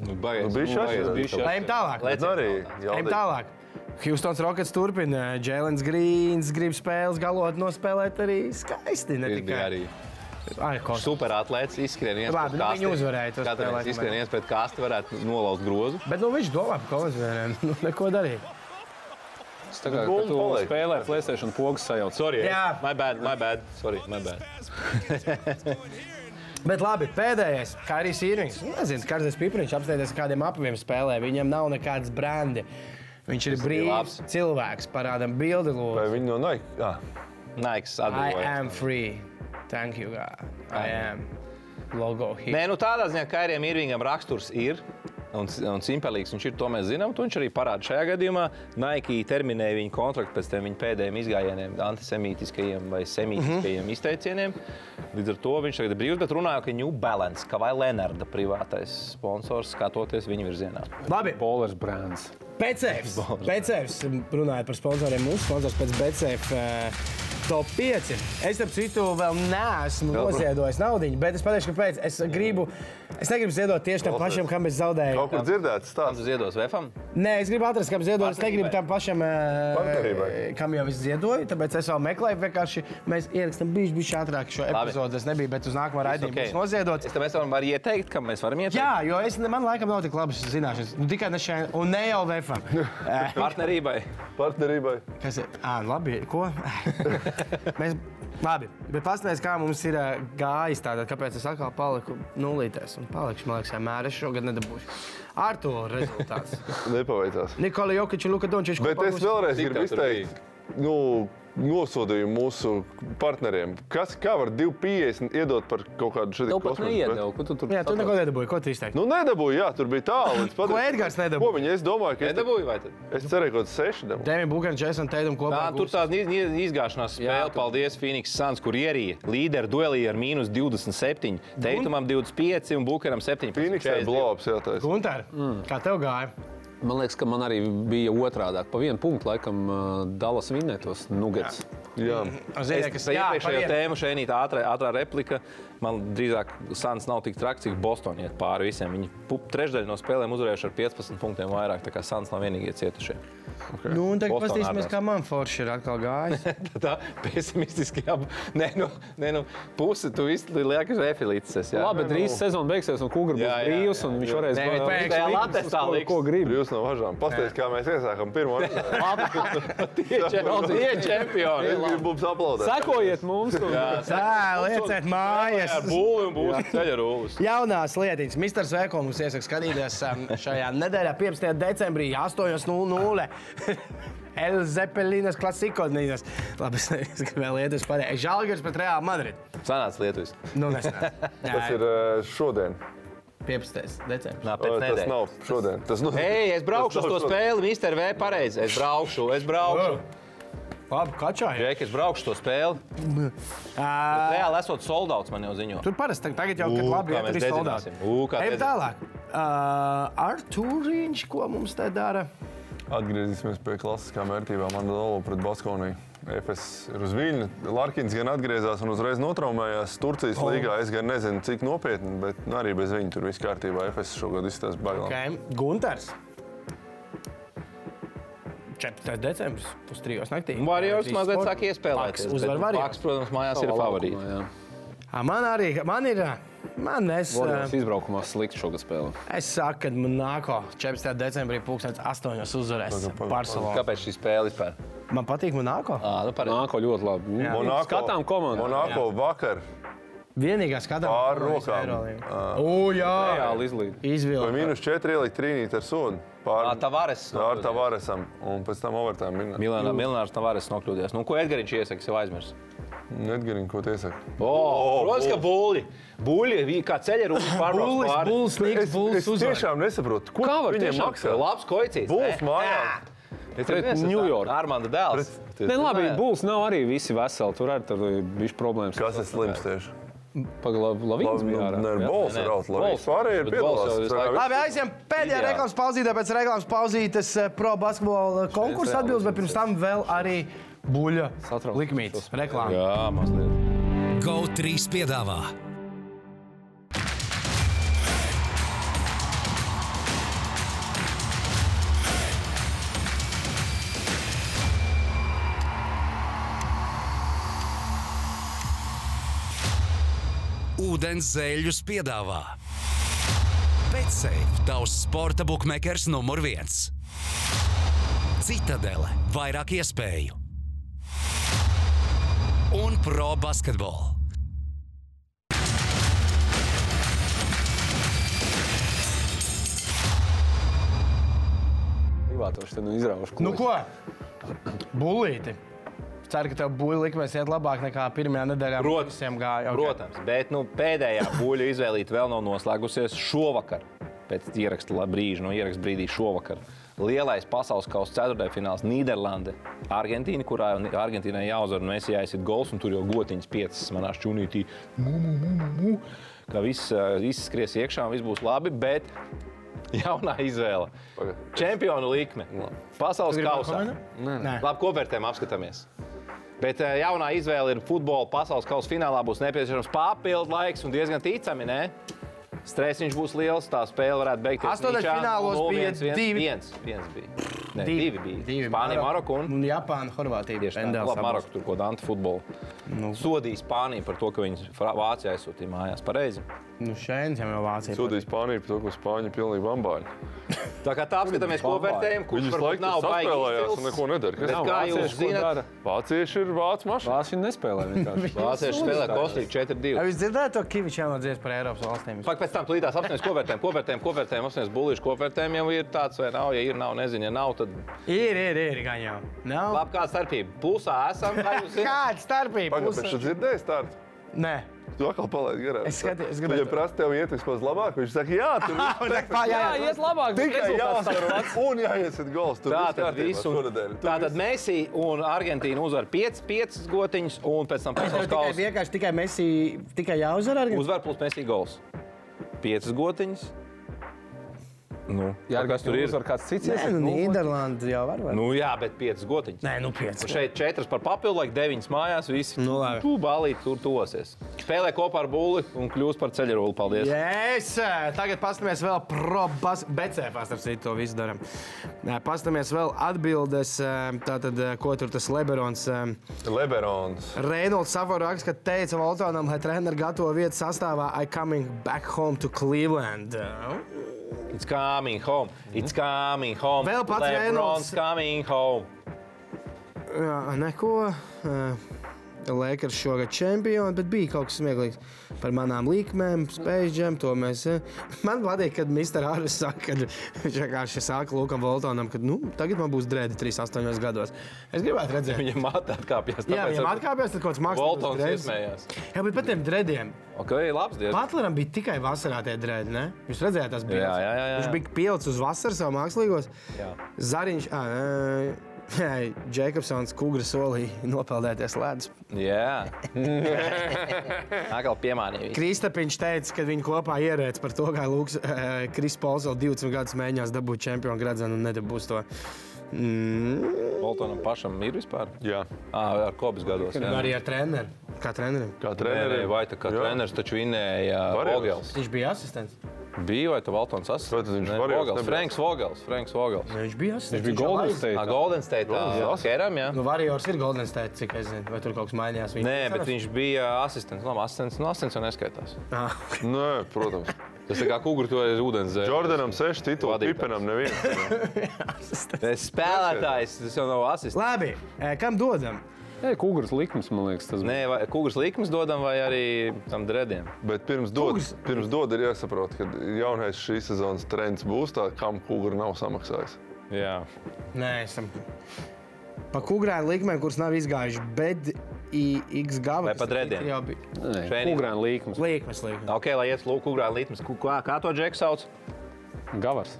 [SPEAKER 3] Nu, baigais,
[SPEAKER 4] Nu, atšķirās.
[SPEAKER 3] bišķi
[SPEAKER 2] Ejam tālāk.
[SPEAKER 4] Nu jautājums.
[SPEAKER 2] tālāk. Houstons Rockets turpina. Jēlens Grīns grib spēles galot nospēlēt arī skaisti. Ne
[SPEAKER 3] Ir
[SPEAKER 2] tikai
[SPEAKER 3] arī
[SPEAKER 2] Ai,
[SPEAKER 3] superatlēts, izskrien viens
[SPEAKER 2] Labi,
[SPEAKER 3] pret
[SPEAKER 2] nu,
[SPEAKER 3] kasti.
[SPEAKER 2] viņi uzvarēja to
[SPEAKER 3] Katru
[SPEAKER 2] spēlē,
[SPEAKER 3] reizi izskrien viens pret kasti, varētu nolauzt grozu.
[SPEAKER 2] Bet nu, viņš domā par kolonizēm. Nu, neko darīt.
[SPEAKER 5] Kā
[SPEAKER 4] Bumba
[SPEAKER 5] kad tu
[SPEAKER 4] paliek.
[SPEAKER 5] spēlē Playstation pogas sajauc.
[SPEAKER 3] Sorry,
[SPEAKER 2] Jā.
[SPEAKER 3] my bad, my bad. Sorry, my bad.
[SPEAKER 2] Bet labi, pēdējais, kā arī Sīrings. Nezinu, kāds Pipriņš apstāties kādiem apaviem spēlē. Viņam nav nekādas brandi. Viņš ir brīvs cilvēks. Parādām bildi,
[SPEAKER 4] Vai
[SPEAKER 2] lūdzu.
[SPEAKER 4] viņi no Nike? Ah,
[SPEAKER 3] Naiks
[SPEAKER 2] I am free. Thank you, God. I am. Logo here.
[SPEAKER 3] Nē, nu tādā ziņā, ka Kairijam Irvingam raksturs ir. Un, un simpelīgs viņš ir, to mēs zinām. To viņš arī parāda šajā gadījumā. Nike terminēja viņa kontraktu pēc tam viņa pēdējiem izgājieniem, antisemītiskajiem vai semītiskajiem mm -hmm. izteicieniem. Līdz ar to viņš tagad ir brīvs, bet runāja, ka New Balance, ka vai Lenarda privātais sponsors, skatoties viņa virzienā.
[SPEAKER 2] Labi,
[SPEAKER 5] Polers brands.
[SPEAKER 2] Becēvs. Becēvs, runājot par sponsoriem, mūsu sponsors pēc Becēvs. Top 5. Es, starp citu, vēl neesmu noziedojis naudu, bet es pateikšu, kāpēc. Es gribu, es negribu ziedot tieši tam pašam, kam es zaudēju.
[SPEAKER 4] kaut kur dzirdēts
[SPEAKER 3] Tam tu ziedos Vēfam?
[SPEAKER 2] Nē, es gribu atrast, kam ziedoju. Es negribu tam pašam, eh,
[SPEAKER 4] Partnerībai.
[SPEAKER 2] kam jau es ziedoju. Tāpēc es vēl meklēju, vienkārši mēs ierakstām bišķi, bišķi ātrāk šo epizodu. Tas nebija, bet uz nākamo raidījumu būs noziedots.
[SPEAKER 3] Es tam es varu ieteikt, kam mēs varam ieteikt.
[SPEAKER 2] Jā, jo es, man laikam nav tik labas zināšanas. Nu, tikai ne šeit, un ne jau VFam. Eh,
[SPEAKER 3] Partnerībai.
[SPEAKER 4] Partnerībai.
[SPEAKER 2] Kas ir? Ah, labi, ko? Mēs, labi, bet paskatieties, kā mums ir ā, gājis. Tātad, kāpēc es atkal paliku nulītēs un palikšu, man liekas, vienmēr es šogad nedabūšu. Ar to rezultāts.
[SPEAKER 4] Nepaveicās.
[SPEAKER 2] Nikola Jokic un Luka Dončičs.
[SPEAKER 4] Bet es vēlreiz gribu izteikt. Nu, nosodījumu mūsu partneriem. Kas, kā var 2,50 iedot par kaut kādu šādu
[SPEAKER 5] Tev pat neiedeva. Ko tu tur
[SPEAKER 2] Jā, tu neko nedabūji. Ko tu izteiksi?
[SPEAKER 4] Nu, nedabūju, jā, tur bija tālu.
[SPEAKER 2] Ko Edgars nedabūja?
[SPEAKER 4] Ko viņi? Es domāju, ka es,
[SPEAKER 3] Nedabūju vai tad?
[SPEAKER 4] es cerēju, ka kāds seši dabūju.
[SPEAKER 2] Dēmija Buļbuļsaktas, Jason Tatum kopā.
[SPEAKER 3] Tā, tur tāda iz- iz- izgāšanās spēle. Paldies, Phoenix Suns, kur ierīja līderi duelī ar mīnus 27, Teitumam 25 un Bukaram 17.
[SPEAKER 4] Phoenixai
[SPEAKER 3] 42.
[SPEAKER 4] blops jātais.
[SPEAKER 2] Gunter, mm. kā tev gāja?
[SPEAKER 5] Man liekas, ka man arī bija otrādi. Pa vienu punktu, laikam, uh, Dallas vinnētos Nuggets.
[SPEAKER 4] Jā.
[SPEAKER 2] Ziniet,
[SPEAKER 3] Es
[SPEAKER 2] kas
[SPEAKER 3] par iepriekšējo
[SPEAKER 2] par
[SPEAKER 3] tēmu šeit ātrā, ātrā replika. Man drīzāk Suns nav tik traks, cik Bostonā iet pāri visiem. Viņi trešdaļu no spēlēm uzvarējuši ar 15 punktiem vairāk. Tā kā Suns nav vienīgie cietušie.
[SPEAKER 4] Okay.
[SPEAKER 2] Nu, un tagad paskatīsimies, kā man forši ir atkal gājis.
[SPEAKER 3] Tā pesimistiski ap... Nē, nu, nē, nu pusi tu visu liekas refilītis. esi, jā.
[SPEAKER 5] Labi, drīz sezona beigsies, un Kungs būs
[SPEAKER 3] Jā, jā,
[SPEAKER 5] brīvs,
[SPEAKER 3] jā,
[SPEAKER 5] un viņš
[SPEAKER 3] jā.
[SPEAKER 5] varēs
[SPEAKER 3] Nē, bet
[SPEAKER 5] būt
[SPEAKER 3] latestā liks.
[SPEAKER 5] ko grib.
[SPEAKER 4] Jūs no važām. Pastāstiet, kā mēs iesākām pirmo.
[SPEAKER 3] Tie čempioni.
[SPEAKER 5] Sekojiet mums! un-
[SPEAKER 2] Tā, lieciet mājas.
[SPEAKER 3] Ar būli un būs ceļa rūlis.
[SPEAKER 2] Jaunās lietiņas. Mr. Zveko mums iesaka skatīties um, šajā nedēļā, 15. decembrī, 8.00. Elzepelinas klasikonīnas. Labi, es es gribēju lietas pateikt. Žalgars pret Reālu Madridu.
[SPEAKER 3] Sanāca Lietuvas.
[SPEAKER 2] Nu, nesenā.
[SPEAKER 4] Tas ir eh, šodien.
[SPEAKER 2] 15. decembris.
[SPEAKER 3] Nā,
[SPEAKER 4] O, Tas nav šodien. Tas nu...
[SPEAKER 3] Ei, es braukšu
[SPEAKER 4] Tas
[SPEAKER 3] uz to
[SPEAKER 4] šodien.
[SPEAKER 3] spēli, Mister V. Pareizi. Es braukšu, es braukšu.
[SPEAKER 2] Labi, kačā.
[SPEAKER 3] Džek, es braukšu to spēli. Reāli esot soldauts, man jau ziņo.
[SPEAKER 2] Tur parasti tagad jau, kad
[SPEAKER 3] Ū,
[SPEAKER 2] labi, ir
[SPEAKER 3] kā
[SPEAKER 2] Ejam tālāk. Uh, ar Tūriņš, ko mums te dara?
[SPEAKER 4] Atgriezīsimies pie klasiskām vērtībām. Mandalo pret Baskoniju. FS ir uz viļņa. Larkins gan atgriezās un uzreiz notraumējās Turcijas oh. līgā. Es gan nezinu, cik nopietni, bet nu, arī bez viņa tur viss kārtībā. FS šogad izskatās bailīgi.
[SPEAKER 2] Okay. Gunters. 14. decembris, pustrijos naktī. Rīgas
[SPEAKER 3] mazliet sāk iespēlēties.
[SPEAKER 2] Uzvar.
[SPEAKER 3] Paks, protams, mājās ir favorīti.
[SPEAKER 5] jā.
[SPEAKER 2] Man arī, man ir, man es,
[SPEAKER 5] Warriors
[SPEAKER 2] ā,
[SPEAKER 5] izbraukumā slikti šogad spēlē.
[SPEAKER 2] es saku, ka man nāko 14. decembrī pulkstens 8. uzvarēs Barcelona.
[SPEAKER 3] Kāpēc šī spēle vispār?
[SPEAKER 2] Man patīk, nāko.
[SPEAKER 3] Ā, nu, pareizi.
[SPEAKER 5] Nāko ļoti labi. Nu,
[SPEAKER 4] Monako,
[SPEAKER 5] Skatām komandu.
[SPEAKER 4] Monako vakar
[SPEAKER 2] Vienīgā skatā.
[SPEAKER 4] Pār rokām.
[SPEAKER 2] O, jā.
[SPEAKER 5] Reāli izlīd.
[SPEAKER 4] vai
[SPEAKER 2] Izvilka.
[SPEAKER 4] mīnus 4 ielikt trīnīt ar sodu. Pār
[SPEAKER 3] Tavares.
[SPEAKER 4] ar Tavaresam un pēc tam overtime.
[SPEAKER 3] Milānā Milāns Tavares nokļūdījās. Nu, ko Edgariņš iesaka, jau aizmirst?
[SPEAKER 4] Nedgarīgi, ko tu iesaki.
[SPEAKER 3] Oh, Protams, ka. Buļļi, vi- kā rūpes pārbrauc
[SPEAKER 2] Bullis,
[SPEAKER 3] pāri.
[SPEAKER 2] bullis, sniegs,
[SPEAKER 4] Es, es tiešām nesaprotu, ko viņiem maksā.
[SPEAKER 3] Labs koicīs.
[SPEAKER 4] Bulls
[SPEAKER 3] ne?
[SPEAKER 4] mājās.
[SPEAKER 3] Es
[SPEAKER 5] Pret
[SPEAKER 3] tā-
[SPEAKER 5] York.
[SPEAKER 3] Armanda dēls.
[SPEAKER 5] Nē, labi, Bulls nav arī visi veseli. Tur arī tur bija problēmas.
[SPEAKER 4] Kas ir slims tieši?
[SPEAKER 5] Pagaidām, Lavīns bija ārā.
[SPEAKER 4] Nē? Bols ir
[SPEAKER 3] Bols.
[SPEAKER 4] Lavīns. Pārējie ir piedalās.
[SPEAKER 2] Labi, aizjām pēdējā reklāmas pauzītē, pēc reklāmas pauzītes eh, pro basketbola konkursa atbildes, bet pirms tam vēl arī buļļa
[SPEAKER 5] Satrauc.
[SPEAKER 2] likmītes reklāma.
[SPEAKER 3] Jā, mazliet.
[SPEAKER 1] GO3 piedāvā Ūdens zēļus piedāvā Betsafe, tavs sporta buklets numur viens. Citadele, vairāk iespēju un pro basketbolu.
[SPEAKER 5] Privātos te nu izraušu.
[SPEAKER 2] Nu ko? Bulīti. Ceru, ka tev buļļa likmēs iet labāk nekā pirmajā nedēļā.
[SPEAKER 3] Protams.
[SPEAKER 2] Gāja. Okay.
[SPEAKER 3] Protams, bet nu, pēdējā buļļu izvēlīta vēl nav noslēgusies šovakar. Pēc ieraksta brīža, no ieraksta brīdī šovakar. Lielais pasaules kausa ceturtajfināls Nīderlande, Argentīna, kurā Argentīnai jāuzvar un mēs jāizsit gols, un tur jau gotiņas piecas manā šķūnītī. Mu, mu, mu, mu, mu. Ka viss, eh, viss skries iekšā viss būs labi, bet jaunā izvēle.
[SPEAKER 4] Pagaid.
[SPEAKER 3] Čempionu likme. Pasaules kausā.
[SPEAKER 2] komentēt? Nē.
[SPEAKER 3] Labi, kopvērtējumu apskatāmies. Bet eh, jaunā izvēle ir futbola pasaules kausa finālā. Būs nepieciešams papildu laiks un diezgan ticami. Ne? Stresiņš būs liels, tā spēle varētu beigties.
[SPEAKER 2] Astoņdaļfinālos bija divi.
[SPEAKER 3] Viens, viens bija. Ne, divi, divi bija.
[SPEAKER 2] Divi.
[SPEAKER 3] Spānija, Maroka un
[SPEAKER 2] un Japāna, Horvātija.
[SPEAKER 3] Tieši tā, labi,
[SPEAKER 2] abas.
[SPEAKER 3] Maroka tur ko Dante futbolu. Nu. Sodīja Spāniju par to, ka viņas Vācijā aizsūtīja mājās. Pareizi.
[SPEAKER 2] Nu, šeit jau Vācija.
[SPEAKER 4] Sūdīs Spāniju par to, ka Spāņi ir pilnīgi bambāļi.
[SPEAKER 3] Tā kā tā apskatāmies kopvērtējumu, kurš
[SPEAKER 4] visu laiku
[SPEAKER 3] nav izcils.
[SPEAKER 4] un neko nedara. Kas
[SPEAKER 3] kā jūs zināt?
[SPEAKER 4] Vācieši ir vācu mašīna.
[SPEAKER 5] Vācieši nespēlē vienkārši.
[SPEAKER 3] Vācieši spēlē kostīgi 4-2.
[SPEAKER 2] Vai jūs dzirdējāt to Kivičs jau dzies par Eiropas valstīm?
[SPEAKER 3] Pak pēc tam plītās apsniedz kopvērtējumu, kopvērtējumu, kopvērtējumu, apsniedz bulīšu kopvērtējumu, jau ir tāds vai nav, ja ir, nav, nezinu, ja nav, tad
[SPEAKER 2] Ir, ir, ir, gan jau. Nav.
[SPEAKER 3] labi, kāda starpība. Plusā esam, vai jūs zināt?
[SPEAKER 2] Kāda starpība?
[SPEAKER 4] Pagaid, bet tu dzirdēji startu?
[SPEAKER 2] Nē.
[SPEAKER 4] Tu atkal palaidi garām.
[SPEAKER 2] Es skaties- es gribēju-
[SPEAKER 4] Viņam prasa tev iet vispār labāk. Viņš saka, jā, tur viss
[SPEAKER 2] tā kā jā,
[SPEAKER 5] Jā, iet labāk.
[SPEAKER 4] tikai
[SPEAKER 5] pats.
[SPEAKER 4] un jāiesit gols. Tur
[SPEAKER 3] Tā
[SPEAKER 4] viss
[SPEAKER 3] tad
[SPEAKER 4] kārtībā
[SPEAKER 3] visu.
[SPEAKER 4] šonedēļ. Tur
[SPEAKER 3] Tā tad
[SPEAKER 4] viss-
[SPEAKER 3] Messi un Argentīna uzvar 5, 5 gotiņus, un pēc tam pasaules
[SPEAKER 2] tikai
[SPEAKER 3] kausa
[SPEAKER 2] vienkārši tikai Messi, tikai jāuzvar ar
[SPEAKER 3] uzvar plus Messi gols. 5 gotiņus. Nu,
[SPEAKER 5] Jā,
[SPEAKER 3] kas tur ir?
[SPEAKER 5] Uzvar kāds cits.
[SPEAKER 2] Nē,
[SPEAKER 5] iesaka,
[SPEAKER 2] nu,
[SPEAKER 5] nu,
[SPEAKER 2] Nīderlanda jau var. var.
[SPEAKER 3] Nu, jā, bet 5 gotiņus.
[SPEAKER 2] Nē, nu pieci.
[SPEAKER 3] Un šeit 4 par papildu, laiku 9 mājās. Visi
[SPEAKER 2] Nu,
[SPEAKER 3] tu balīt, tur tosies. Spēlē kopā ar būli un kļūst par ceļroli. Paldies!
[SPEAKER 2] Yes! Tagad paskatāmies vēl probas, BCF, starp citu, to visu darām. Paskatāmies vēl atbildes, eh, tātad, eh, ko tur tas Leberons. eh,
[SPEAKER 4] Leberons.
[SPEAKER 2] Reinolds Safora raksta, ka teica Voltonam, lai treneris gatavo vietu sastāvā I coming back home to Cleveland.
[SPEAKER 3] It's coming home. It's coming home.
[SPEAKER 2] Vēl pats
[SPEAKER 3] Lebrons
[SPEAKER 2] Reynolds.
[SPEAKER 3] coming home.
[SPEAKER 2] Jā, neko. Eh, Lakers šogad čempioni, bet bija kaut kas smieklīgs par manām līkmēm, spēļiem. To mēs. eh, Man patīk, kad Mr. Hāris saka, ka viņš vienkārši saka Lukam Voltonam, ka nu, tagad man būs drēdi 38 gados. Es gribētu redzēt,
[SPEAKER 3] Viņam atkāpjas.
[SPEAKER 2] Jā, viņam atkāpjas tad kaut kāds mākslinieks.
[SPEAKER 3] Iesmējās.
[SPEAKER 2] Jā, bet par tiem drēdiem.
[SPEAKER 3] Ok, labs.
[SPEAKER 2] Patleram bija tikai vasarā tie drēdi, ne? Jūs redzējāt, tas bija.
[SPEAKER 3] Jā, jā, jā, jā.
[SPEAKER 2] Viņš bija pielicis uz vasaras savu mākslīgos.
[SPEAKER 3] Jā.
[SPEAKER 2] Zariņš, ah, Jēkabsons, Kūgra solī nopeldēties ledus.
[SPEAKER 3] Jā. Atkal piemānīja.
[SPEAKER 2] Kristapiņš teica, ka viņi kopā ierēdz par to, kā Lūks, eh, Kris Pols vēl 20 gadus mēģinās dabūt čempionu gradzenu un nedabūs to. Mm,
[SPEAKER 3] Voltonam pašam ir vispār.
[SPEAKER 4] Jā,
[SPEAKER 3] À, ar kobas gados. jā.
[SPEAKER 2] arī ar treneru. Kā trenerim.
[SPEAKER 4] kā treneris.
[SPEAKER 3] vai tā kā treneris taču vinēja. Vogels.
[SPEAKER 2] Viņš bija asistents.
[SPEAKER 3] Bija vai tu Valtons asistents?
[SPEAKER 4] Tad viņš varēja
[SPEAKER 3] Vogels. Franks Vogels. Franks Vogels.
[SPEAKER 2] Ne, viņš bija asistents.
[SPEAKER 5] Viņš bija Golden State.
[SPEAKER 3] Ā, Golden State. Jā, Keram, jā.
[SPEAKER 2] Nu, Warriors ir Golden State, cik es zinu. Vai tur kaut kas mainījās?
[SPEAKER 3] Nē, bet viņš bija asistents. Labi, asistents, nu, asistents jau neskaitās.
[SPEAKER 2] Ah,
[SPEAKER 4] Nē, protams.
[SPEAKER 3] Tas tā kā kuguru to ir ūdens zēle.
[SPEAKER 4] Jordanam seši tituli. Pipenam neviens.
[SPEAKER 3] Spēlētājs, tas jau nav asistents.
[SPEAKER 2] Labi, eh, kam dodam?
[SPEAKER 5] Nē, kūgras likums, man liekas, tas
[SPEAKER 3] Nē, vai kugurs likums dodam vai arī tam drediem?
[SPEAKER 4] Bet pirms dod,
[SPEAKER 2] Kūgs.
[SPEAKER 4] pirms dod ir jāsaprot, ka jaunais šīs sezonas trends būs tāds, kam kūgra nav samaksājis.
[SPEAKER 3] Jā.
[SPEAKER 2] Nē, esam. Pa kukurēnu likmēm, kuras nav izgājušas, bet X gava.
[SPEAKER 3] Vai pa dreadiem?
[SPEAKER 2] Jau bija.
[SPEAKER 5] Nē, kūgrēna likums.
[SPEAKER 2] Likmes, likmes.
[SPEAKER 3] Ok, lai iet lūk, kukurā likums. Ku- Kā, kā to džeku sauc?
[SPEAKER 5] Gavars.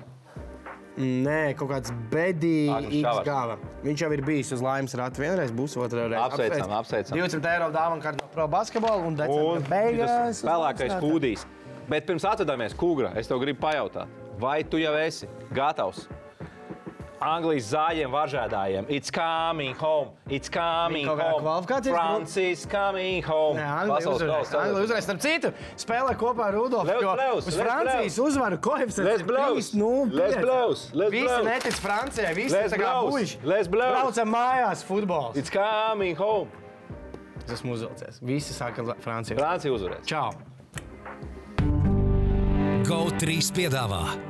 [SPEAKER 2] Nē, kaut kāds bedīgs
[SPEAKER 3] Šavars.
[SPEAKER 2] gala. Viņš jau ir bijis uz laimes ratu. Vienreiz būs otrā reize.
[SPEAKER 3] Apsveicam, apsveicam.
[SPEAKER 2] 20 eiro dāvana kārta no pro basketbola un
[SPEAKER 3] Un
[SPEAKER 2] decembra beigās.
[SPEAKER 3] Spēlēkais kūdīs. Bet pirms atvadāmies, Kūgra, es tev gribu pajautāt, vai tu jau esi gatavs? Anglijas zāģiem, varžēdājiem. It's coming home, it's coming
[SPEAKER 2] Kaut kādā
[SPEAKER 3] home.
[SPEAKER 2] kvalifikācijas
[SPEAKER 3] Francis coming home.
[SPEAKER 2] Nē, Anglija
[SPEAKER 3] Pasaules
[SPEAKER 2] uzvarēs.
[SPEAKER 3] kausa
[SPEAKER 2] Anglija uzvarēs. Starp citu, spēlē kopā ar Rudolfu.
[SPEAKER 3] Let's
[SPEAKER 2] jo
[SPEAKER 3] blows,
[SPEAKER 2] Uz
[SPEAKER 3] let's
[SPEAKER 2] Francijas
[SPEAKER 3] blows.
[SPEAKER 2] uzvaru koeficients
[SPEAKER 3] Let's
[SPEAKER 2] ir
[SPEAKER 3] blows,
[SPEAKER 2] 3-0.
[SPEAKER 3] let's blows, let's
[SPEAKER 2] Visi
[SPEAKER 3] blows.
[SPEAKER 2] netic Francijai, visi
[SPEAKER 3] Let's
[SPEAKER 2] tā kā
[SPEAKER 3] blows,
[SPEAKER 2] buļši.
[SPEAKER 3] let's blows.
[SPEAKER 2] Braucam mājās futbols.
[SPEAKER 3] It's coming home.
[SPEAKER 2] Es esmu uzvilcies. Visi saka Francijai.
[SPEAKER 3] Francija uzvarēs.
[SPEAKER 2] Čau!
[SPEAKER 1] GO3 piedāvā